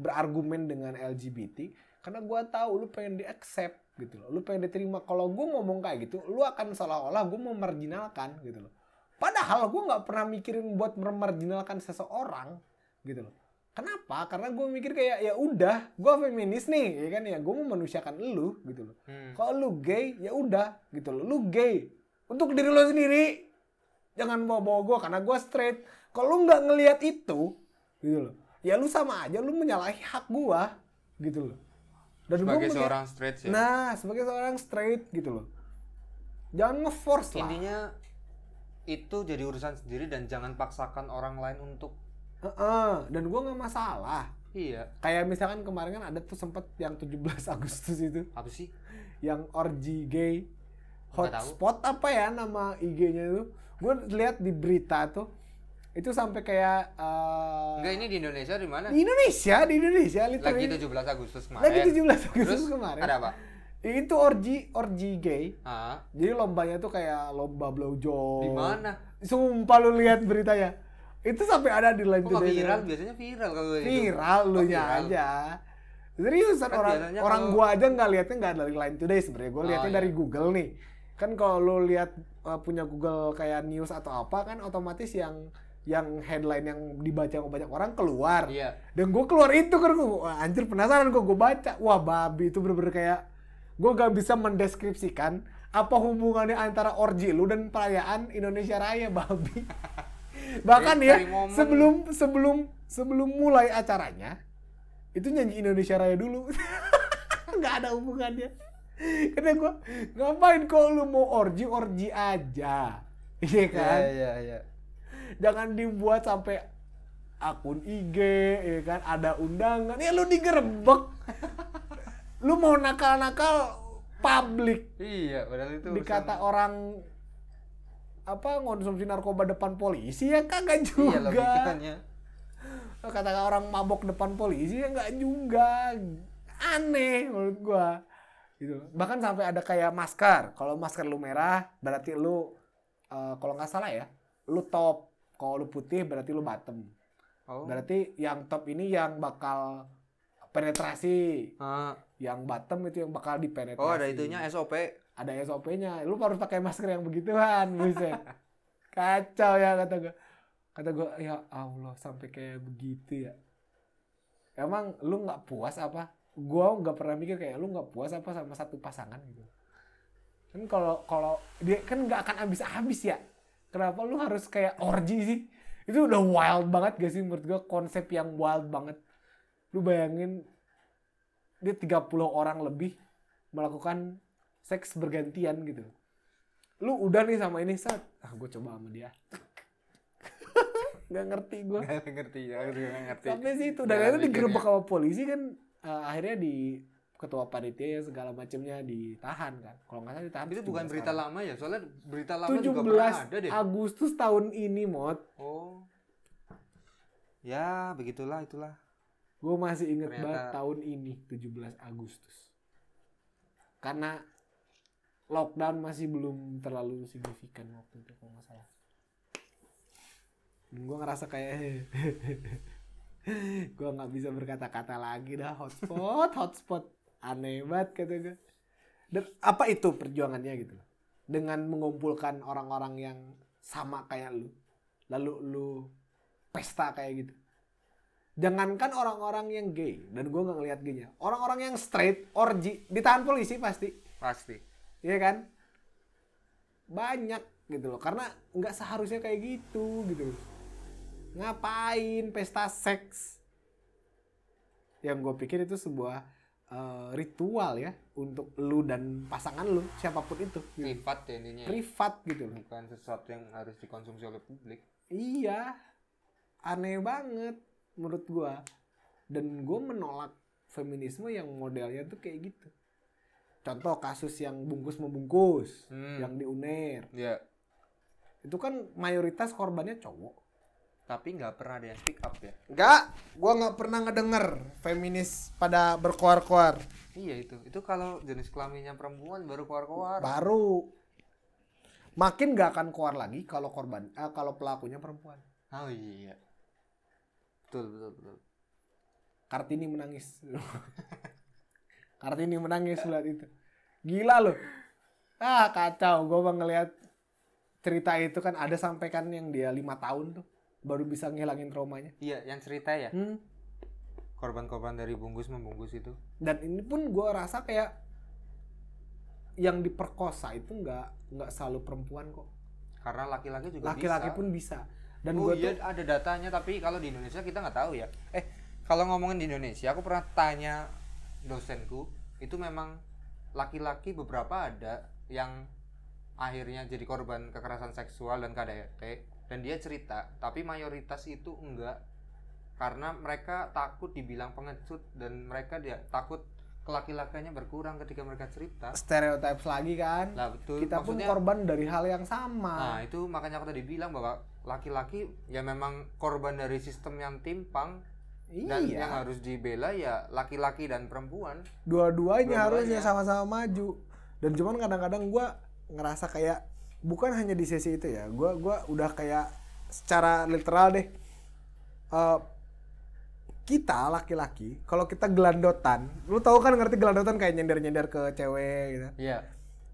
berargumen dengan LGBT karena gua tahu lu pengen di accept gitu loh. Lu pengen diterima. Kalau gua ngomong kayak gitu lu akan seolah-olah gua memarginalkan gitu loh. Padahal gua nggak pernah mikirin buat memarginalkan seseorang gitu loh. Kenapa? Karena gua mikir kayak ya udah gua feminis nih ya kan ya? Gua mau manusiakan lu gitu loh. Hmm. kalau lu gay ya udah gitu loh. Lu gay. Untuk diri lu sendiri. Jangan bawa bawa gue karena gue straight. Kalau lu nggak ngelihat itu gitu loh ya lu sama aja lu menyalahi hak gue gitu loh. Dan gua Sebagai melihat- seorang straight ya. nah sebagai seorang straight gitu loh. Jangan ngeforce lah. Intinya itu jadi urusan sendiri dan jangan paksakan orang lain untuk Heeh, dan gue nggak masalah. Iya. kayak misalkan kemarin kan ada tuh sempet yang 17 Agustus itu. Apa sih? yang orgy gay hotspot apa ya nama IG-nya itu. Gue lihat di berita tuh itu sampai kayak eh, Enggak ini di Indonesia di mana? di Indonesia di Indonesia Lagi literally 17 Agustus kemarin. lagi 17 Agustus Terus kemarin ada apa? itu orgy orgy gay Ah, jadi lombanya tuh kayak lomba blowjob di mana? sumpah lu lihat beritanya itu sampai ada di line Kok Today. viral? Biasanya viral kalau itu. viral lu Oh, nya aja seriusan Kan orang orang kalau- gua aja nggak liatnya nggak dari line today sebenarnya gua Oh, liatnya iya. dari Google nih kan kalau lu lihat uh, punya Google kayak news atau apa kan otomatis yang yang headline yang dibaca sama banyak orang keluar. Iya. dan gue keluar itu kan gue anjir penasaran kok gue baca. Wah babi itu bener-bener kayak gue gak bisa mendeskripsikan apa hubungannya antara orgi lu dan perayaan Indonesia Raya babi. Bahkan ya sebelum sebelum sebelum mulai acaranya itu nyanyi Indonesia Raya dulu. Nggak ada hubungannya. Karena gue ngapain kok lu mau orgi orgi aja? Iya kan? Iya, iya, iya. Jangan dibuat sampai akun IG ya kan? Ada undangan. Ya lu digerebek. Lu mau nakal-nakal publik Iya, padahal itu dikata urusan- orang apa konsumsi narkoba depan polisi ya kagak Iya, juga. logikanya. kata orang mabok depan polisi ya nggak juga. Aneh menurut gua. Gitu. Bahkan sampai ada kayak masker. Kalau masker lu merah berarti lu eh, kalau nggak salah ya lu top kalau lu putih berarti lu bottom Oh. berarti yang top ini yang bakal penetrasi Ah. yang bottom itu yang bakal dipenetrasi Oh, ada itunya SOP. ada SOP-nya. Lu harus pakai masker yang begituan, buset. Kacau ya kata gua. Kata gua, ya Allah sampai kayak begitu ya. Emang lu nggak puas apa? gua nggak pernah mikir kayak lu nggak puas apa sama satu pasangan gitu kan kalau kalau dia kan nggak akan habis-habis ya kenapa lu harus kayak orgy sih? Itu udah wild banget gak sih? Menurut gua konsep yang wild banget. Lu bayangin dia 30 orang lebih melakukan seks bergantian gitu. Lu udah nih sama ini saat ah gue coba sama dia. Nggak ngerti gue Gak ngerti ya, aku juga gak ngerti. sampai situ dan itu digerebek sama polisi kan eh, akhirnya di ketua panitia ya, segala macamnya ditahan kan kalau nggak salah ditahan Itu 17 bukan berita orang. lama ya, soalnya berita lama juga pernah ada 17 deh. Agustus tahun ini mod Oh. Ya, begitulah itulah. gue masih inget Ternyata- banget tahun ini 17 Agustus karena lockdown masih belum terlalu signifikan waktu itu kalau nggak salah gue ngerasa kayak gue nggak bisa berkata-kata lagi dah hotspot hotspot aneh banget kata gue dan apa itu perjuangannya gitu loh dengan mengumpulkan orang-orang yang sama kayak lu lalu lu pesta kayak gitu jangankan orang-orang yang gay dan gue nggak ngeliat gaynya orang-orang yang straight orgy ditahan polisi pasti Pasti. Iya kan? Banyak gitu loh. Karena nggak seharusnya kayak gitu gitu loh. Ngapain pesta seks? Yang gue pikir itu sebuah eh, ritual ya untuk lu dan pasangan lu siapa pun itu. gitu. Privat ya intinya. ya. Privat gitu loh. Bukan sesuatu yang harus dikonsumsi oleh publik. Iya. Aneh banget menurut gua. Dan gue menolak feminisme yang modelnya tuh kayak gitu. Contoh kasus yang bungkus membungkus, Hmm. yang di UNER. Ya, Itu kan mayoritas korbannya cowok. Tapi nggak pernah ada yang speak up ya. Enggak, gua nggak pernah ngedenger feminis pada berkoar-koar. Iya itu. Itu kalau jenis kelaminnya perempuan baru keluar-keluar. Baru makin nggak akan keluar lagi kalau korban eh, kalau pelakunya perempuan. Oh iya. Betul, betul, betul. Kartini menangis. Kartini menangis lihat itu. Gila loh. Ah kacau. Gue bang ngeliat cerita itu kan ada sampai kan yang dia lima tahun tuh baru bisa ngilangin traumanya. Iya, yang cerita ya. Hmm. Korban-korban dari bungkus membungkus itu. Dan ini pun gue rasa kayak yang diperkosa itu nggak nggak selalu perempuan kok. Karena laki-laki juga Laki-laki bisa. pun bisa. Dan oh gue iya tuh ada datanya tapi kalau di Indonesia kita nggak tahu ya. Eh kalau ngomongin di Indonesia aku pernah tanya dosenku itu memang laki-laki beberapa ada yang akhirnya jadi korban kekerasan seksual dan KDRT dan dia cerita tapi mayoritas itu enggak karena mereka takut dibilang pengecut dan mereka dia takut kelaki-lakiannya berkurang ketika mereka cerita. stereotypes lagi kan. Lah betul. Kita pun Maksudnya- korban dari hal yang sama. Nah itu makanya aku tadi bilang bahwa laki-laki ya memang korban dari sistem yang timpang dan iya. yang harus dibela ya laki-laki dan perempuan. dua-duanya Dua-duanya. harusnya sama-sama maju dan cuman kadang-kadang gua ngerasa kayak bukan hanya di sesi itu ya gua gua udah kayak secara literal deh Eh, kita laki-laki kalau kita gelandotan lu tahu kan ngerti gelandotan kayak nyender-nyender ke cewek gitu? Iya.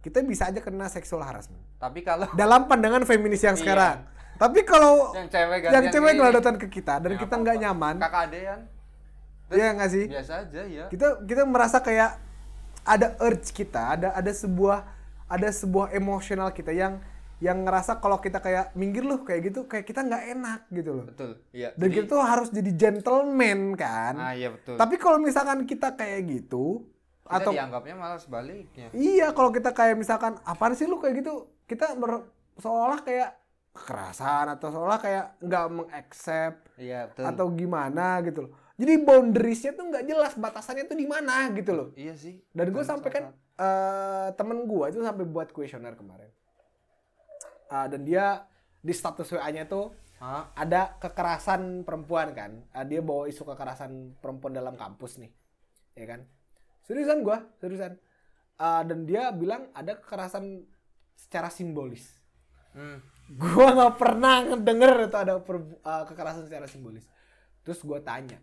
kita bisa aja kena sexual harassment. Tapi kalau dalam pandangan feminis yang Iya. sekarang. Tapi kalau yang cewek yang cewek gelandotan ke kita dan ya kita nggak nyaman. Kakak adean ya nggak sih? Biasa aja ya. kita kita merasa kayak ada urge kita ada ada sebuah ada sebuah emosional kita yang yang ngerasa kalau kita kayak minggir loh kayak gitu kayak kita nggak enak gitu loh Betul. Iya. dan Jadi- kita tuh harus jadi gentleman kan Ah iya betul. tapi kalau misalkan kita kayak gitu kita atau dianggapnya malah sebaliknya. iya kalau kita kayak misalkan apaan sih lu kayak gitu kita ber, seolah kayak kekerasan atau seolah kayak nggak mengaccept Iya betul. atau gimana gitu loh jadi boundariesnya tuh nggak jelas batasannya tuh di mana gitu loh Iya sih. dan gue Betul, sampai kan eh, temen gue itu sampai buat kuesioner kemarin. Ah, dan dia di status wa-nya tuh Hah? ada kekerasan perempuan kan. Ah, dia bawa isu kekerasan perempuan dalam kampus nih ya kan? Seriusan gue seriusan. Ah, dan dia bilang ada kekerasan secara simbolis. Hmm. gua nggak pernah ngedenger itu ada per- uh, kekerasan secara simbolis. Terus gua tanya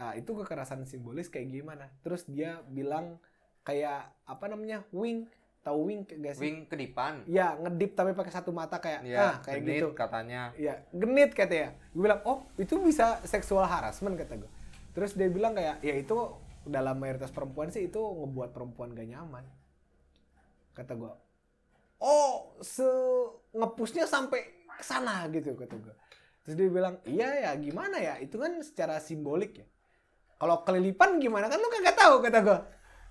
"Ah, itu kekerasan simbolis kayak gimana? Terus dia bilang kayak apa namanya wing. Tahu wing gak sih? Wing kedipan. ya ngedip tapi pakai satu mata kayak Iya, ah kayak genit gitu. katanya. ya genit katanya gue bilang oh itu bisa seksual harassment kata gue terus dia bilang kayak ya itu dalam mayoritas perempuan sih itu ngebuat perempuan gak nyaman kata gue oh se ngepusnya sampai ke sana gitu kata gue terus dia bilang iya ya gimana ya? Itu kan secara simbolik ya. Kalau kelilipan gimana? Kan lu kagak tahu kata gue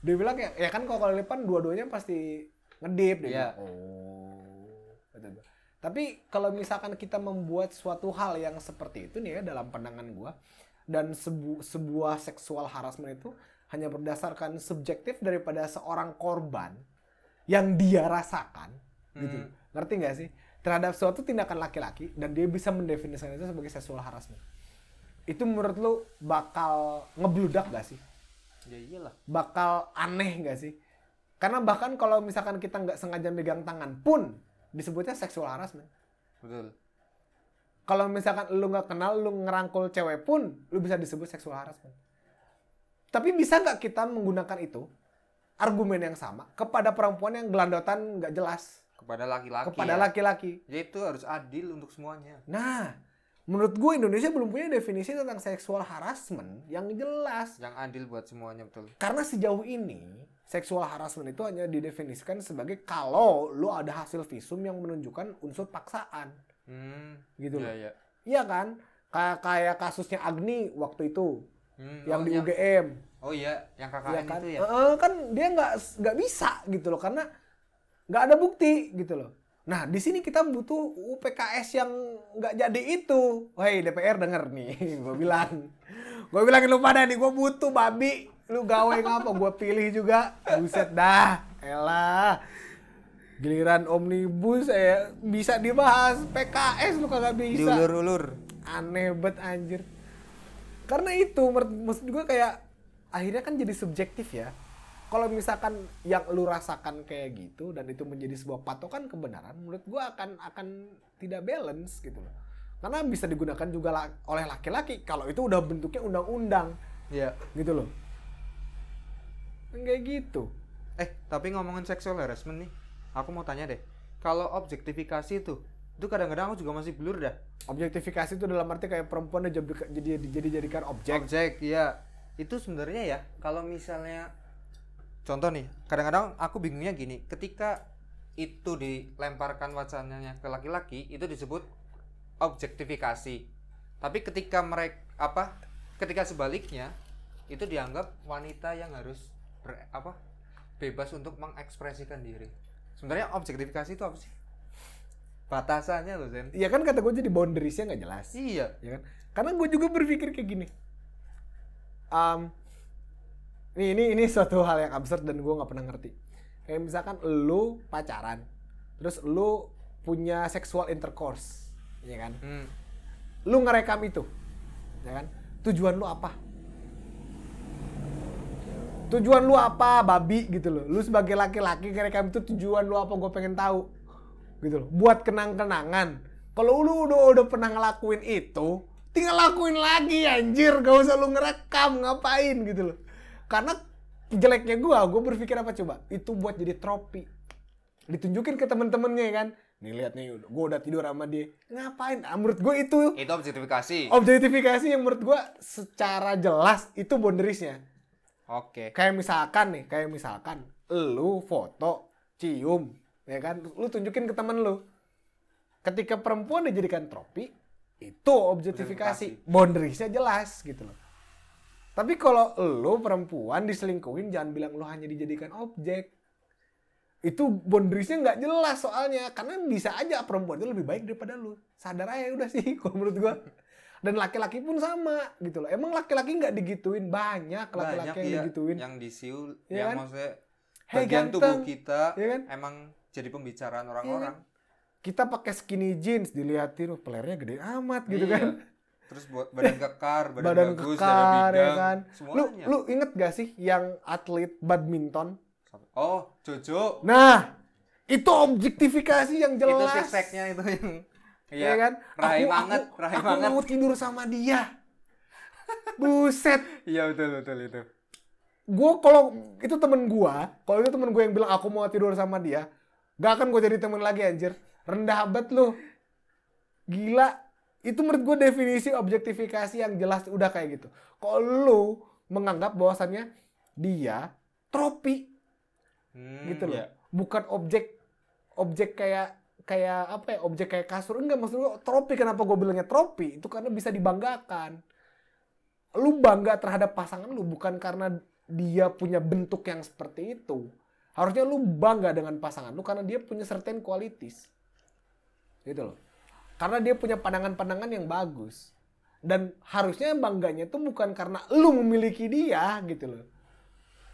dia bilang ya ya kan kalau kelilipan dua-duanya pasti ngedip dia Iya. bilang, oh gua. tapi kalau misalkan kita membuat suatu hal yang seperti itu nih ya dalam pandangan gua dan sebu- sebuah seksual harassment itu hanya berdasarkan subjektif daripada seorang korban yang dia rasakan gitu Hmm. ngerti nggak sih terhadap suatu tindakan laki-laki dan dia bisa mendefinisikan itu sebagai seksual harassment itu menurut lu bakal ngebludak gak sih Ya iyalah. bakal aneh nggak sih? Karena bahkan kalau misalkan kita nggak sengaja megang tangan pun disebutnya seksual harassment. Betul. Kalau misalkan lu nggak kenal, lu ngerangkul cewek pun, lu bisa disebut seksual harassment. Tapi bisa nggak kita menggunakan itu argumen yang sama kepada perempuan yang gelandotan nggak jelas Kepada laki-laki. kepada ya. laki-laki? Ya itu harus adil untuk semuanya. Nah, menurut gue Indonesia belum punya definisi tentang seksual harassment yang jelas. Yang adil buat semuanya betul. Karena sejauh ini seksual harassment itu hanya didefinisikan sebagai kalau lu ada hasil visum yang menunjukkan unsur paksaan, Hmm. gitu Iya, loh. iya. Iya kan? Kayak kayak kasusnya Agni waktu itu Hmm, yang oh, di yang- UGM, Oh iya, yang KKN Iya kan? itu ya. Eh, kan dia nggak nggak bisa gitu loh karena nggak ada bukti gitu loh. Nah di sini kita butuh UPKS yang nggak jadi itu. Woi DPR denger nih, gue bilang, gue bilangin lu pada nih, gue butuh babi. Lu gawe ngapa? Gue pilih juga. Buset dah, elah. Giliran omnibus eh bisa dibahas PKS lu kagak bisa Diulur-ulur. aneh bet anjir karena itu maksud gue kayak akhirnya kan jadi subjektif ya kalau misalkan yang lu rasakan kayak gitu dan itu menjadi sebuah patokan kebenaran menurut gue akan akan tidak balance gitu loh karena bisa digunakan juga la- oleh laki-laki kalau itu udah bentuknya undang-undang Iya. gitu loh kayak gitu Eh, tapi ngomongin seksual harassment nih, aku mau tanya deh. Kalau objektifikasi itu, itu kadang-kadang aku juga masih blur dah. objektifikasi itu dalam arti kayak perempuan jadi jadi jadi jadikan objek Objek, iya. Itu sebenarnya ya, kalau misalnya contoh nih, kadang-kadang aku bingungnya gini, ketika itu dilemparkan wacananya ke laki-laki, itu disebut objektifikasi. Tapi ketika mereka apa? Ketika sebaliknya, itu dianggap wanita yang harus ber- apa? bebas untuk mengekspresikan diri. Sebenarnya objektifikasi itu apa sih? Batasannya loh, Zen. ya kan kata gue jadi boundariesnya nggak jelas Iya. ya kan karena gue juga berpikir kayak gini Am, ini ini ini suatu hal yang absurd dan gue nggak pernah ngerti. Kayak misalkan lu pacaran terus lu punya sexual intercourse ya kan? Hmm. lu ngerekam itu ya kan? Tujuan lu apa? Tujuan lu apa? Babi gitu loh. Lu sebagai laki-laki ngerekam itu tujuan lu apa? Gue pengen tahu gitu loh. Buat kenang-kenangan. Kalau lu udah udah pernah ngelakuin itu tinggal lakuin lagi anjir. Gak usah lu ngerekam ngapain gitu loh karena jeleknya gue gue berpikir apa coba itu buat jadi tropi ditunjukin ke temen-temennya ya kan nih lihat nih gue udah tidur sama dia ngapain ah, menurut gue itu Itu objektifikasi. objektifikasi yang menurut gua secara jelas itu boundariesnya. Oke. Kayak misalkan nih, kayak misalkan lu foto cium, ya kan? Lu tunjukin ke temen lu. Ketika perempuan dijadikan tropi, itu objektifikasi. Boundariesnya jelas gitu loh. Tapi kalau lu perempuan diselingkuhin, jangan bilang lu hanya dijadikan objek. Itu boundariesnya nggak jelas soalnya. Karena bisa aja perempuan itu lebih baik daripada lu. Sadar aja udah sih kalau menurut gua. Dan laki-laki pun sama gitu loh. Emang laki-laki nggak digituin? Banyak laki-laki yang iya, digituin. yang disiul Iya yang kan? maksudnya Hei, bagian tubuh ganteng. kita Iya kan? emang jadi pembicaraan Iya orang-orang Kita pakai skinny jeans, dilihatin oh, pelernya gede amat gitu Iya. kan. Terus buat badan kekar badan, Badan bagus kekar ya bidang kan. Lu, semuanya lu inget gak sih yang atlet badminton? oh Jojo Nah, itu objektifikasi yang itu jelas. six-packnya itu yang Iya iya kan? rahim Aku- banget aku, rahim aku banget mau tidur sama dia. Buset. iya betul betul itu Gue kalau itu temen gua, kalau itu temen gue yang bilang aku mau tidur sama dia, gak akan gue jadi temen lagi anjir. Rendah banget lu. Gila. Itu menurut gue definisi objektifikasi yang jelas udah kayak gitu. Kalau lu menganggap bahwasannya dia tropi Hmm, gitu loh. ya. Bukan objek objek kayak kayak apa ya? Objek kayak kasur enggak maksud gua tropi kenapa gue bilangnya tropi? Itu karena bisa dibanggakan. Lu bangga terhadap pasangan lu bukan karena dia punya bentuk yang seperti itu. Harusnya lu bangga dengan pasangan lu karena dia punya certain qualities. Gitu loh. Karena dia punya pandangan-pandangan yang bagus. Dan harusnya bangganya itu bukan karena lu memiliki dia gitu loh.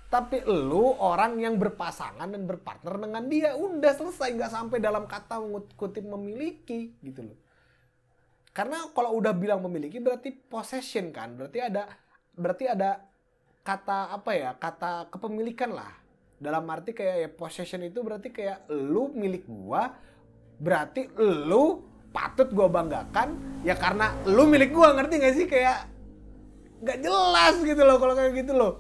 Tapi lu orang yang berpasangan dan berpartner dengan dia udah selesai nggak sampai dalam kata kutip memiliki gitu loh. Karena kalau udah bilang memiliki berarti possession kan? Berarti ada berarti ada kata apa ya? Kata kepemilikan lah. Dalam arti kayak ya possession itu berarti kayak lu milik gua berarti lu patut gua banggakan ya karena lu milik gua ngerti gak sih kayak nggak jelas gitu loh kalau kayak gitu loh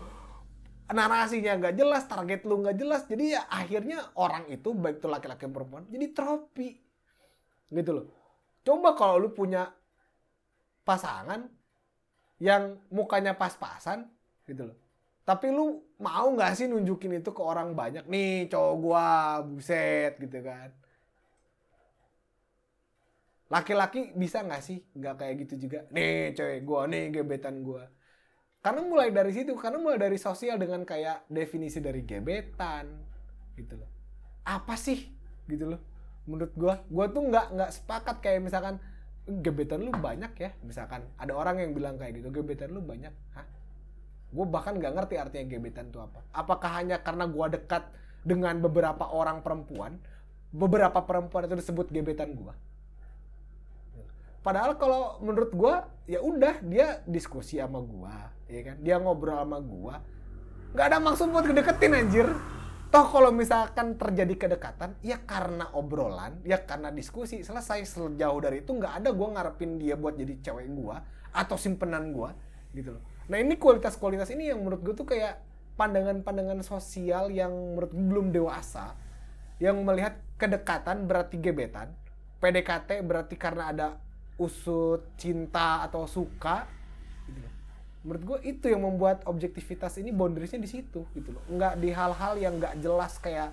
narasinya nggak jelas, target lu nggak jelas, jadi ya akhirnya orang itu baik itu laki-laki dan perempuan jadi tropi, gitu loh. Coba kalau lu punya pasangan yang mukanya pas-pasan, gitu loh. Tapi lu mau nggak sih nunjukin itu ke orang banyak? Nih cowok gua, buset gitu kan. Laki-laki bisa nggak sih nggak kayak gitu juga? Nih cewek gua, nih gebetan gua. Karena mulai dari situ, karena mulai dari sosial dengan kayak definisi dari gebetan, gitu loh. Apa sih, gitu loh. Menurut gua, gua tuh nggak nggak sepakat kayak misalkan gebetan lu banyak ya, misalkan ada orang yang bilang kayak gitu, gebetan lu banyak, hah? Gue bahkan nggak ngerti artinya gebetan itu apa. Apakah hanya karena gua dekat dengan beberapa orang perempuan, beberapa perempuan itu disebut gebetan gua? Padahal kalau menurut gua ya udah dia diskusi sama gua, ya kan? Dia ngobrol sama gua. nggak ada maksud buat kedeketin anjir. Toh kalau misalkan terjadi kedekatan, ya karena obrolan, ya karena diskusi, selesai sejauh dari itu nggak ada gua ngarepin dia buat jadi cewek gua atau simpenan gua gitu loh. Nah ini kualitas-kualitas ini yang menurut gue tuh kayak pandangan-pandangan sosial yang menurut gue belum dewasa, yang melihat kedekatan berarti gebetan, PDKT berarti karena ada usut cinta atau suka gitu loh. menurut gue itu yang membuat objektivitas ini boundariesnya di situ gitu loh. Nggak di hal-hal yang nggak jelas kayak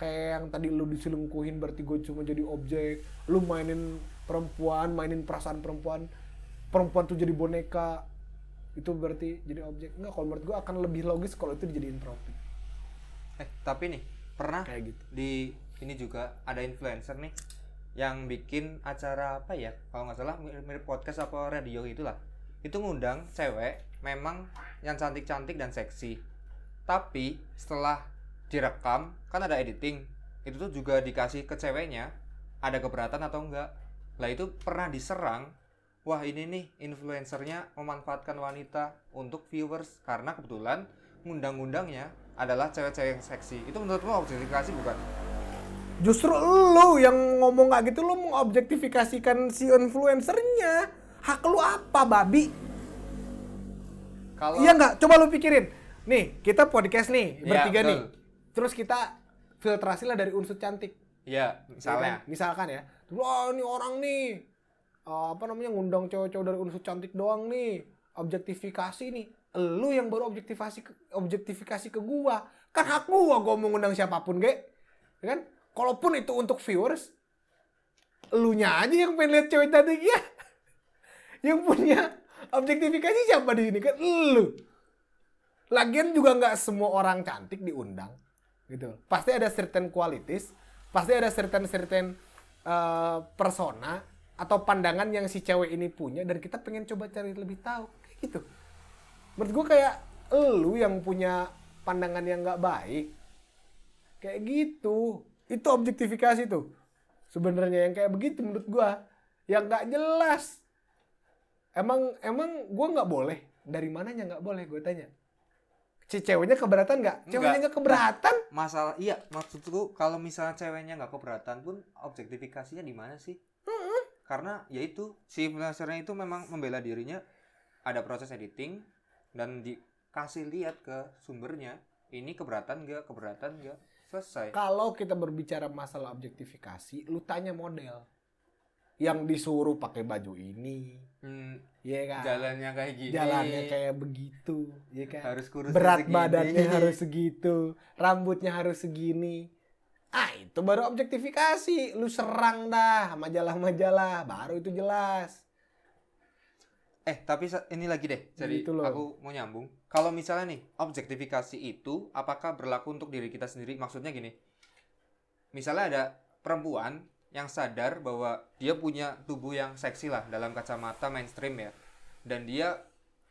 kayak yang tadi lu diselingkuhin berarti gue cuma jadi objek lu mainin perempuan mainin perasaan perempuan perempuan tuh jadi boneka itu berarti jadi objek. Enggak kalau menurut gue akan lebih logis kalau itu dijadiin trofi Eh, tapi nih, pernah kayak gitu. di ini juga ada influencer nih yang bikin acara apa ya? Kalau nggak salah mirip podcast apa radio itulah itu ngundang cewek memang yang cantik-cantik dan seksi. Tapi setelah direkam kan ada editing. Itu tuh juga dikasih ke ceweknya ada keberatan atau enggak. Lah itu pernah diserang. Wah ini nih influencernya memanfaatkan wanita untuk viewers. Karena kebetulan ngundang-ngundangnya adalah cewek-cewek yang seksi. Itu menurut lo objektifikasi bukan Justru lu yang ngomong kayak gitu lu mengobjektifikasikan si influencernya. Hak lu apa, babi? kalau Iya nggak? Coba lu pikirin. Nih, kita podcast nih, Iya, bertiga nih. betul. Terus kita filtrasi lah dari unsur cantik. ya Ya misalnya kan? Misalkan ya. Wah, ini orang nih. eh, apa namanya ngundang cowok-cowok dari unsur cantik doang nih. Objektifikasi nih. Lu yang baru objektifikasi ke, objektifikasi ke gua. Kan hak gua gua mau ngundang siapa pun, ge. Ya kan? Kalaupun itu untuk viewers, elunya aja yang pengen lihat cewek cantik ya. Yang punya objektifikasi siapa di sini kan lu. Lagian juga nggak semua orang cantik diundang gitu. Pasti ada certain qualities, pasti ada certain certain eh, persona atau pandangan yang si cewek ini punya dan kita pengen coba cari lebih tahu kayak gitu. Menurut gue kayak lu yang punya pandangan yang nggak baik kayak gitu. Itu objektifikasi tuh. Sebenarnya yang kayak begitu menurut gua yang nggak jelas. Emang emang gua nggak boleh. Dari mananya nggak boleh gue tanya. Si ceweknya keberatan nggak? Ceweknya nggak keberatan? masalah iya maksudku kalau misalnya ceweknya nggak keberatan pun objektifikasinya di mana sih karena ya itu si influencernya itu memang membela dirinya ada proses editing dan dikasih lihat ke sumbernya ini keberatan nggak keberatan nggak selesai Kalau kita berbicara masalah objektifikasi, lu tanya model yang disuruh pakai baju ini, Hmm, Iya kan? jalannya kayak gini Jalannya kayak begitu, iya kan? harus kurus Berat segini. badannya harus segitu, rambutnya harus segini. Ah, itu baru objektifikasi. Lu serang dah majalah-majalah, baru itu jelas. eh tapi ini lagi deh jadi loh. aku mau nyambung kalau misalnya nih objektifikasi itu apakah berlaku untuk diri kita sendiri? Maksudnya gini misalnya ada perempuan yang sadar bahwa dia punya tubuh yang seksi lah dalam kacamata mainstream ya dan dia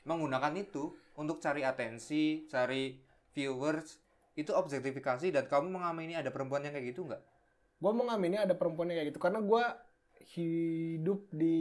menggunakan itu untuk cari atensi cari viewers itu objektifikasi dan kamu mengamini ada perempuan yang kayak gitu nggak? Gue mengamini ada perempuan yang kayak gitu karena gue hidup di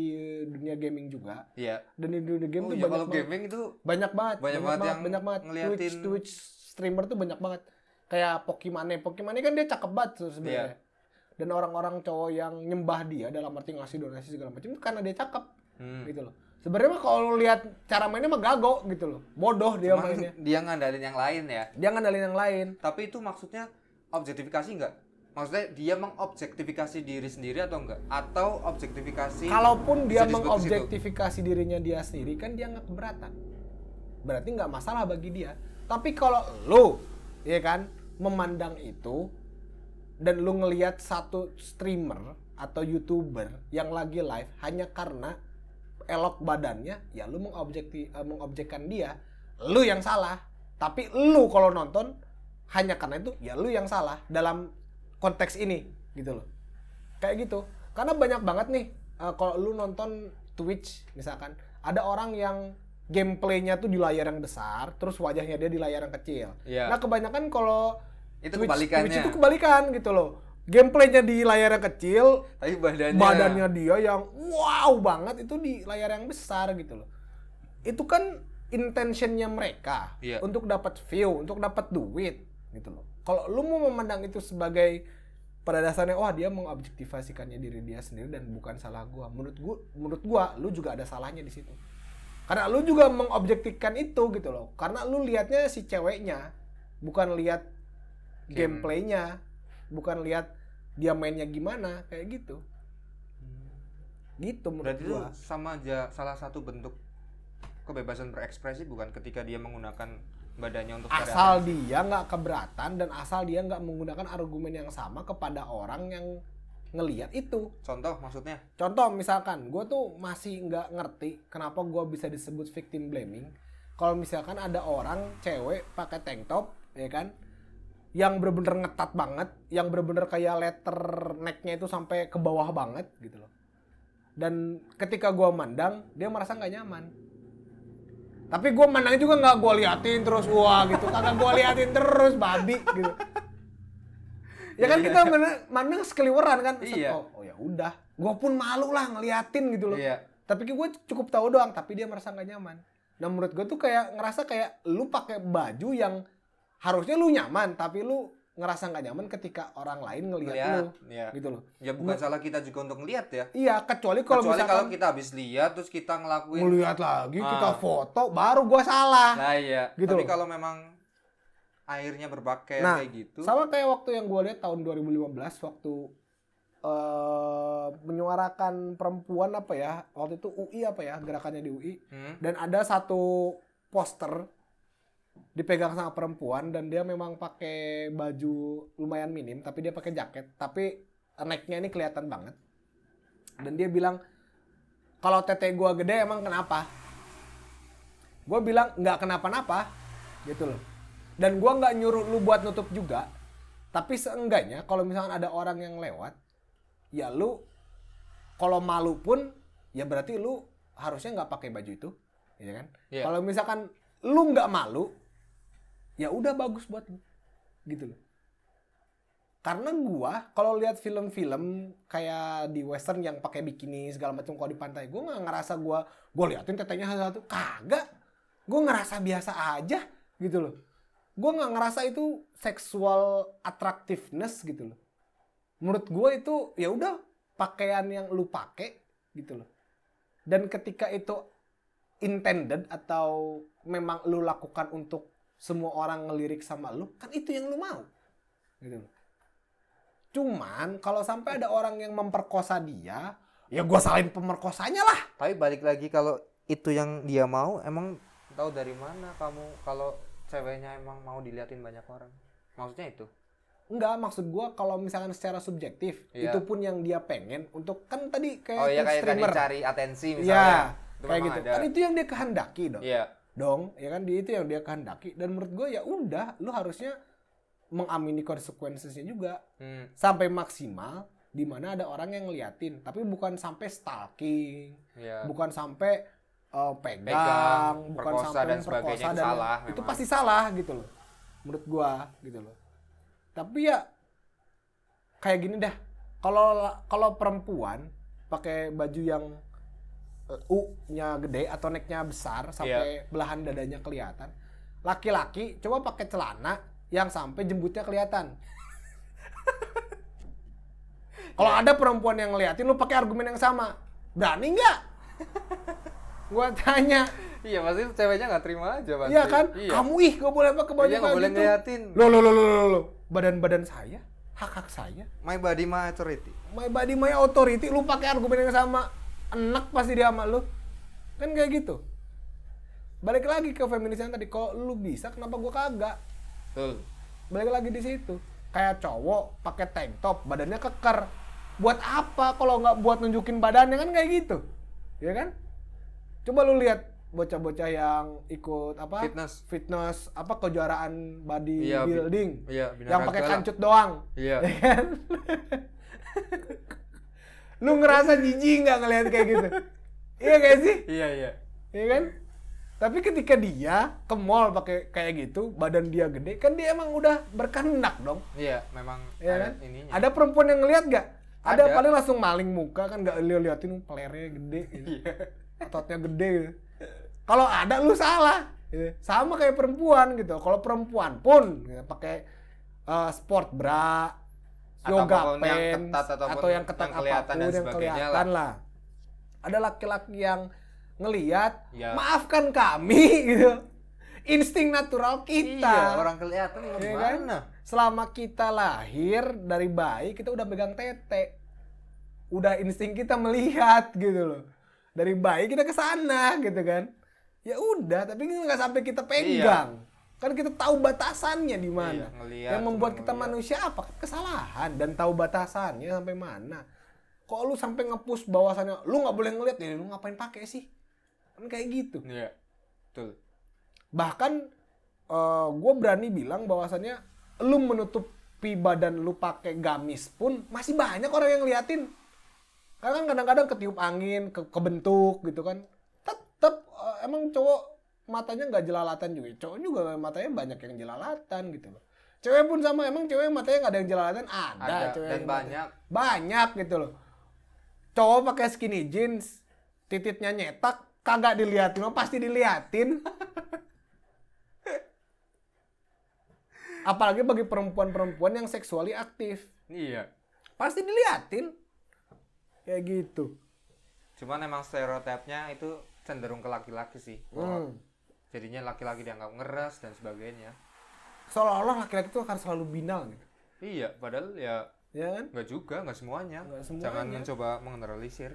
dunia gaming juga. Iya. dan di dunia game oh tuh iya banyak kalau banget, gaming itu banyak banget banyak banget yang banyak banget. Ngeliatin- Twitch Twitch streamer tuh banyak banget. Kayak Pokimane. Pokimane kan dia cakep banget sebenarnya. Iya. dan orang-orang cowok yang nyembah dia dalam arti ngasih donasi segala macam itu karena dia cakep. Hmm. gitu loh. Sebenarnya mah kalau lihat cara mainnya mah gago gitu loh. Bodoh dia Cuman mainnya. dia ngandalin yang lain ya? Dia ngandalin yang lain. Tapi itu maksudnya objektifikas nggak? Maksudnya dia mengobjektifikasi diri sendiri atau enggak? Atau objektifikasi kalaupun dia mengobjektifikasi dirinya dia sendiri kan dia nggak keberatan. Berarti nggak masalah bagi dia. Tapi kalau lu ya kan memandang itu dan lu ngelihat satu streamer atau youtuber yang lagi live hanya karena elok badannya ya lu mengobjekti eh, mengobjekkan dia lu yang salah. Tapi lu kalau nonton hanya karena itu ya lu yang salah. Dalam konteks ini gitu loh. Kayak gitu. Karena banyak banget nih eh, kalau lu nonton Twitch misalkan ada orang yang gameplaynya tuh di layar yang besar terus wajahnya dia di layar yang kecil. Iya. nah kebanyakan kalau Itu Twitch, kebalikannya. Twitch itu kebalikan gitu loh. Gameplaynya di layar yang kecil Tapi badannya. badannya dia yang wow banget itu di layar yang besar gitu loh. Itu kan intentionnya mereka Iya. untuk dapat view untuk dapat duit gitu loh kalau lu mau memandang itu sebagai pada dasarnya wah dia mengobjektivasikannya diri dia sendiri dan bukan salah gua. Menurut gua menurut gua lu juga ada salahnya di situ. Karena lu juga mengobjektifkan itu gitu loh. Karena lu lihatnya si ceweknya bukan lihat Game. gameplaynya bukan lihat dia mainnya gimana kayak gitu. Gitu menurut Berarti itu gua. sama aja salah satu bentuk kebebasan berekspresi bukan? Ketika dia menggunakan badannya untuk asal atensi. dia nggak keberatan dan asal dia nggak menggunakan argumen yang sama kepada orang yang ngelihat itu. Contoh maksudnya? contoh misalkan gue tuh masih nggak ngerti kenapa gue bisa disebut victim blaming. Kalau misalkan ada orang cewek pakai tank top ya kan? Yang bener-bener ngetat banget yang bener-bener kayak letter necknya itu sampai ke bawah banget gitu loh. Dan ketika gue mandang dia merasa nggak nyaman tapi gue mandang juga nggak gue liatin terus wah gitu. Kagak gue liatin terus babi gitu. Ya kan kita mana- mandang sekeliweran kan. Iya. oh, oh ya udah. Gue pun malu lah ngeliatin gitu loh. Iya. tapi gue cukup tahu doang tapi dia merasa nggak nyaman. Nah menurut gue tuh kayak ngerasa kayak lu pakai baju yang harusnya lu nyaman tapi lu ngerasa nggak nyaman ketika orang lain ngeliat Lihat, lu ya. gitu loh Ya bukan salah kita juga untuk ngeliat ya. iya kecuali kalau Kecuali kalau misalkan kita habis lihat terus kita ngelakuin ngeliat lagi kita Ah. foto baru gua salah Nah iya. Gitu Tapi kalau memang airnya berpakaian Nah, kayak gitu. sama kayak waktu yang gue lihat tahun 2015 waktu eh menyuarakan perempuan apa ya waktu itu UI apa ya gerakannya di UI Hmm? dan ada satu poster dipegang sama perempuan dan dia memang pakai baju lumayan minim tapi dia pakai jaket. Tapi necknya ini kelihatan banget. Dan dia bilang kalau tete gua gede emang kenapa? Gue bilang nggak kenapa-napa. Gitu loh. Dan gua nggak nyuruh lu buat nutup juga. Tapi seenggaknya kalau misalkan ada orang yang lewat ya lu kalau malu pun ya berarti lu harusnya nggak pakai baju itu. Ya kan? Iya. kalau misalkan lu nggak malu ya udah bagus buat lu gitu loh. Karena gua kalau lihat film-film kayak di western yang pakai bikini segala macam kalau di pantai gua nggak ngerasa gua gua liatin tetenya satu kagak. Gua ngerasa biasa aja gitu loh. Gua nggak ngerasa itu sexual attractiveness gitu loh. Menurut gua itu ya udah pakaian yang lu pakai gitu loh. Dan ketika itu intended atau memang lu lakukan untuk semua orang ngelirik sama lu kan itu yang lu mau gitu cuman kalau sampai ada orang yang memperkosa dia ya gua salahin pemerkosanya lah Tapi balik lagi kalau itu yang dia mau emang tahu dari mana kamu kalau ceweknya emang mau diliatin banyak orang maksudnya itu Enggak, maksud gua kalau misalkan secara subjektif, Iya. itu pun yang dia pengen untuk kan tadi kayak oh iya kayak tadi streamer. cari atensi Iya, misalnya Itu kayak gitu. ada. Kan itu yang dia kehendaki dong. iya Dong, ya kan dia itu yang dia kehendaki dan menurut gua ya udah, lu harusnya mengamini konsekuensinya juga Hmm, sampai maksimal di mana ada orang yang ngeliatin, tapi bukan sampai stalking, iya bukan sampai uh, pegang, Pegang, bukan perkosa sampai dan sebagainya itu salah itu memang. pasti salah gitu loh. Menurut gua gitu loh. Tapi ya kayak gini dah. Kalau kalau perempuan pakai baju yang U-nya gede atau necknya besar sampai belahan dadanya kelihatan. Laki-laki coba pakai celana yang sampai jembutnya kelihatan. Kalau ada perempuan yang ngeliatin lu pakai argumen yang sama, berani nggak? Gua tanya, iya pasti ceweknya nggak terima aja pasti iya kan? iya Kamu ih gak boleh pakai baju Iya, nggak kayak boleh gitu. ngeliatin Loh, loh, loh, loh, loh, loh. Badan-badan saya, hak-hak saya, my body my authority my body my authority, lu pakai argumen yang sama, enak pasti dia sama lu. Kan kayak gitu. Balik lagi ke feminis yang tadi, kalau lu bisa kenapa gua kagak? betul Balik lagi di situ. Kayak cowok pakai tank top, badannya keker. Buat apa kalau nggak buat nunjukin badannya kan kayak gitu. Ya kan? Coba lu lihat bocah-bocah yang ikut apa? Fitness. Fitness apa kejuaraan body Iya, building. iya yang pakai kancut doang. iya Ya kan? lu ngerasa jijik nggak ngelihat kayak gitu? iya gak sih? iya iya Iya kan? Tapi ketika dia ke mall pakai kayak gitu, badan dia gede, kan dia emang udah berkehendak dong. iya memang Iya ada kan? ininya Ada perempuan yang ngeliat gak? Ada, Ada. paling langsung maling muka kan gak liatin pelernya gede gitu. Iya. Ototnya gede gitu. Kalau ada lu salah. Gitu. Sama kayak perempuan gitu. Kalau perempuan pun gitu, pakai uh, sport bra, yoga apa pun yang pants, ketat atau yang ketat yang kelihatan apa pun dan yang sebagainya kelihatan lah. Ada laki-laki yang ngeliat, Ya. maafkan kami gitu. Insting natural kita. iya orang kelihatan Iya kan? gimana Selama kita lahir dari bayi kita udah pegang tete. Udah insting kita melihat gitu loh. Dari bayi kita ke sana gitu kan. Ya udah, tapi nggak sampai kita pegang. Kan kita tahu batasannya di mana. Iya, Yang membuat kita ngeliat. manusia apa? Kesalahan dan tahu batasannya sampai mana. Kok lu sampai ngepush bahwasannya lu nggak boleh ngeliat ya lu ngapain pakai sih? Kan kayak gitu iya betul bahkan gue berani bilang bahwasannya lu menutupi badan lu pakai gamis pun masih banyak orang yang ngeliatin karena kan kadang-kadang ketiup angin ke kebentuk gitu kan tetep eh, emang cowok matanya nggak jelalatan juga. Cowok juga matanya banyak yang jelalatan gitu loh. Cewek pun sama emang cewek matanya nggak ada yang jelalatan? Ada, ada cewek dan yang matanya- banyak. Banyak gitu loh. Cowok pakai skinny jeans tititnya nyetak kagak diliatin oh pasti diliatin apalagi bagi perempuan-perempuan yang seksuali aktif. Iya. Pasti diliatin kayak gitu. Cuman emang stereotipnya itu cenderung ke laki-laki sih. Hmm. Jadinya laki-laki dianggap ngeras dan sebagainya. Seolah-olah laki-laki itu akan selalu binal gitu. Iya padahal ya ya kan? nggak juga nggak semuanya. Nggak semuanya. jangan mencoba mengeneralisir.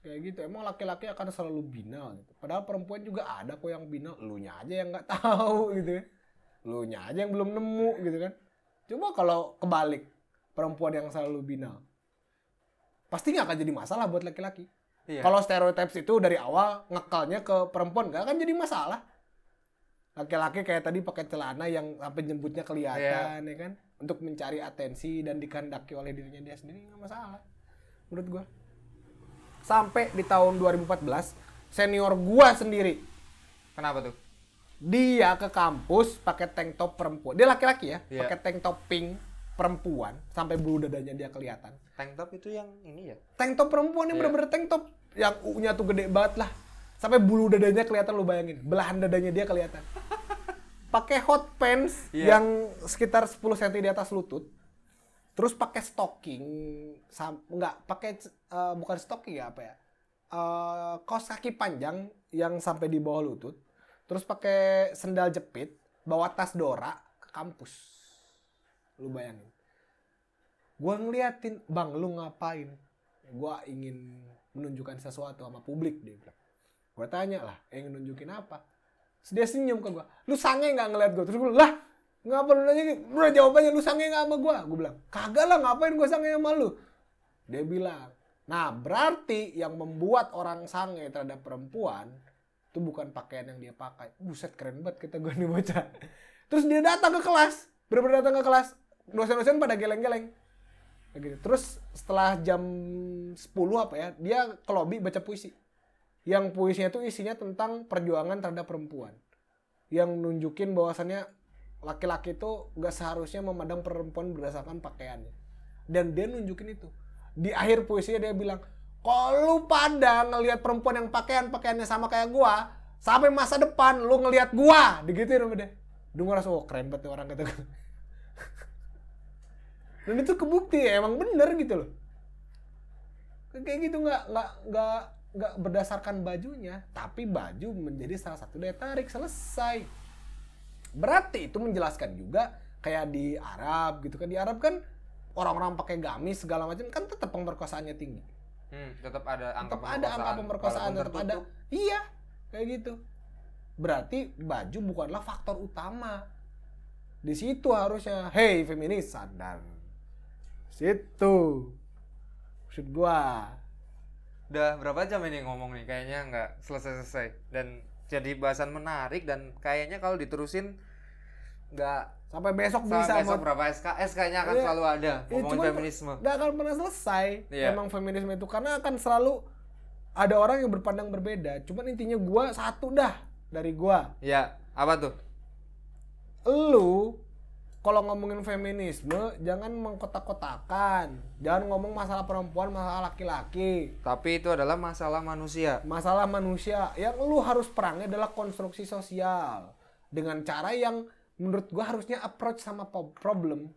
Kayak gitu emang laki-laki akan selalu binal gitu. Padahal perempuan juga ada kok yang binal elunya aja yang nggak tahu gitu ya. Elunya aja yang belum nemu gitu kan. Coba kalau kebalik perempuan yang selalu binal pasti nggak akan jadi masalah buat laki-laki iya. Kalau stereotypes itu dari awal ngekalnya ke perempuan nggak akan jadi masalah. Laki-laki kayak tadi pakai celana yang sampai jembutnya kelihatan ya kan? Untuk mencari atensi dan dikehendaki oleh dirinya dia sendiri nggak masalah menurut gua. Sampai di tahun 2014 senior gua sendiri kenapa tuh? dia ke kampus pakai tank top perempuan. Dia laki-laki ya Iya. pakai tank top pink perempuan sampai bulu dadanya dia kelihatan. Tank top itu yang ini ya? Tank top perempuan yang Iya. bener-bener tank top yang U-nya tuh gede banget lah. Sampai bulu dadanya kelihatan lu bayangin. Belahan dadanya dia kelihatan. Pakai hot pants Iya. yang sekitar 10 cm di atas lutut terus pakai stocking sam enggak pakai eh, bukan stocking ya apa ya? Eh, kaos kaki panjang yang sampai di bawah lutut terus pakai sendal jepit bawa tas Dora ke kampus. Lu bayangin. Gua ngeliatin bang lu ngapain? Gua ingin menunjukkan sesuatu sama publik dia bilang Gue tanya lah, eh nunjukin apa? Terus dia senyum ke gue, lu sange nggak ngeliat gue? Terus gue lah ngapa lu nanya gitu? Udah jawabannya lu sange nggak sama gue? Gue bilang, kagak lah ngapain gue sange sama lu? Dia bilang, nah berarti yang membuat orang sange terhadap perempuan itu bukan pakaian yang dia pakai. Buset keren banget kita gue nih bocah. Terus dia datang ke kelas, bener-bener datang ke kelas. Dosen-dosen pada geleng-geleng. Gitu. Terus setelah jam 10 apa ya, dia ke lobby baca puisi. Yang puisinya itu isinya tentang perjuangan terhadap perempuan. Yang nunjukin bahwasannya laki-laki itu gak seharusnya memandang perempuan berdasarkan pakaiannya. Dan dia nunjukin itu. Di akhir puisinya dia bilang, kalau lu pada ngelihat perempuan yang pakaian pakaiannya sama kayak gua, sampai masa depan lu ngelihat gua, digituin sama dia. Dia ngerasa, oh keren banget orang kata. Dan itu kebukti emang bener gitu loh. Kayak gitu nggak nggak nggak nggak berdasarkan bajunya, tapi baju menjadi salah satu daya tarik selesai. Berarti itu menjelaskan juga kayak di Arab gitu kan di Arab kan orang-orang pakai gamis segala macam kan tetap pemerkosaannya tinggi. Hmm, tetap ada angka Tetap ada angka pemerkosaan, tetap ada. Iya, kayak gitu. Berarti baju bukanlah faktor utama. Di situ harusnya, hey feminis sadar. Situ. Maksud gua. Udah berapa jam ini ngomong nih? Kayaknya nggak selesai-selesai. Dan jadi bahasan menarik dan kayaknya kalau diterusin nggak Sampai besok sampai bisa besok berapa SKS kayaknya akan Iya. selalu ada Ya, ngomongin feminisme. Gak akan pernah selesai Iya. emang feminisme itu karena akan selalu ada orang yang berpandang berbeda. Cuman intinya gua satu dah dari gua. Ya, apa tuh? Lu kalau ngomongin feminisme jangan mengkotak-kotakan. Jangan ngomong masalah perempuan, masalah laki-laki. Tapi itu adalah masalah manusia. Masalah manusia. Yang lu harus perangnya adalah konstruksi sosial dengan cara yang menurut gua harusnya approach sama problem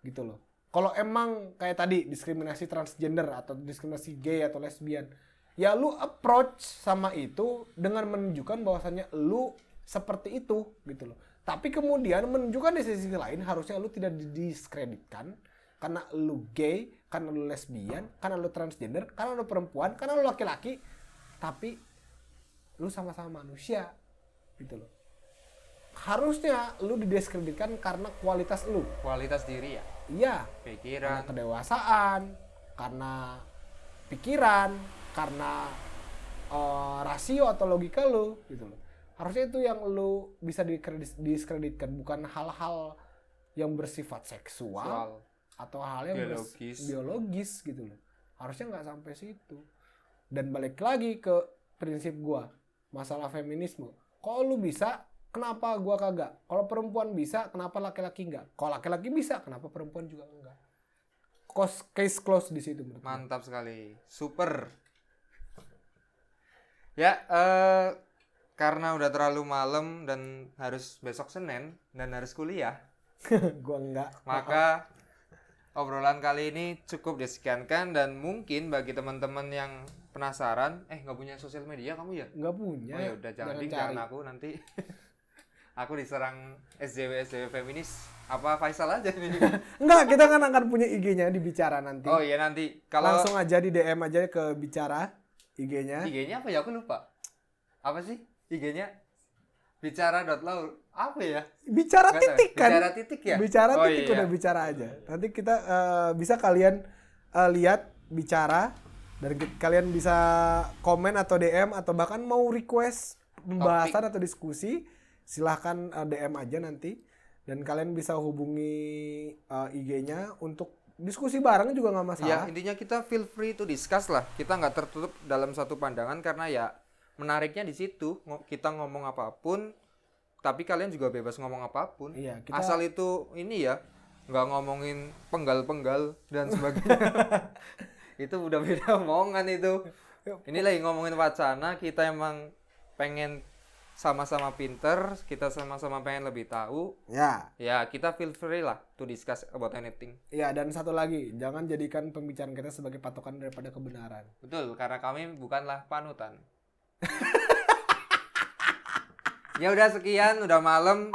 gitu loh. Kalau emang kayak tadi diskriminasi transgender atau diskriminasi gay atau lesbian, ya lu approach sama itu dengan menunjukkan bahwasannya lu seperti itu gitu loh. Tapi kemudian menunjukkan di sisi lain harusnya lu tidak didiskreditkan karena lu gay, karena lu lesbian, karena lu transgender, karena lu perempuan, karena lu laki-laki, tapi lu sama-sama manusia gitu loh. Harusnya lu didiskreditkan karena kualitas lu. Kualitas diri ya, Iya, karena pikiran. kedewasaan, karena pikiran, karena eh, rasio atau logika lu gitu loh. Harusnya itu yang lu bisa diskreditkan bukan hal-hal yang bersifat seksual Soal atau hal yang Biologis. biologis gitu loh. Harusnya nggak sampai situ. Dan balik lagi ke prinsip gua, masalah feminisme. Kalau lu bisa, kenapa gua kagak? Kalau perempuan bisa, kenapa laki-laki enggak? Kalau laki-laki bisa, kenapa perempuan juga enggak? Cos- Case close di situ menurut gua. Mantap sekali. Super. Ya, eh karena udah terlalu malam dan harus besok Senin dan harus kuliah, gua enggak. maka obrolan kali ini cukup disekiankan dan mungkin bagi teman-teman yang penasaran, eh nggak punya sosial media kamu ya? Enggak punya. Oh ya udah jangan jangan aku nanti aku diserang SJW SJW feminis apa Faisal aja nih. Enggak, kita kan akan punya IG-nya di bicara nanti. oh iya nanti kalau Langsung aja di DM aja ke bicara IG-nya. IG-nya apa ya aku lupa. Apa sih IG-nya? Bicara.laur. Apa ya? Bicara Nggak tahu. titik kan? Bicara titik ya? Bicara Oh, titik iya. udah bicara aja. Nanti kita eh, bisa kalian eh, lihat bicara dan kalian bisa komen atau DM atau bahkan mau request pembahasan atau diskusi silahkan eh, DM aja nanti dan kalian bisa hubungi eh, IG-nya untuk diskusi bareng juga nggak Ya masalah. intinya kita feel free to discuss lah. Kita nggak tertutup dalam satu pandangan karena ya menariknya di situ kita ngomong apa pun, tapi kalian juga bebas ngomong apa pun. Iya, kita- Asal itu ini ya nggak ngomongin penggal-penggal dan sebagainya. itu udah beda omongan itu. Ini lagi ngomongin wacana, kita emang pengen sama-sama pinter, kita sama-sama pengen lebih tahu. Ya, Ya kita feel free lah to discuss about anything. ya dan satu lagi, jangan jadikan pembicaraan kita sebagai patokan daripada kebenaran. Betul, karena kami bukanlah panutan. Ya udah sekian, udah malam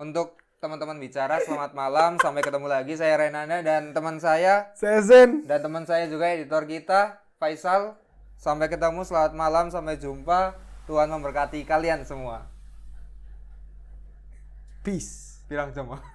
untuk teman-teman bicara. Selamat malam, sampai ketemu lagi. Saya Renanda dan teman saya Saya Zen. dan teman saya juga editor kita Faisal. Sampai ketemu, selamat malam, sampai jumpa. Tuhan memberkati kalian semua. Peace. Bilang semua.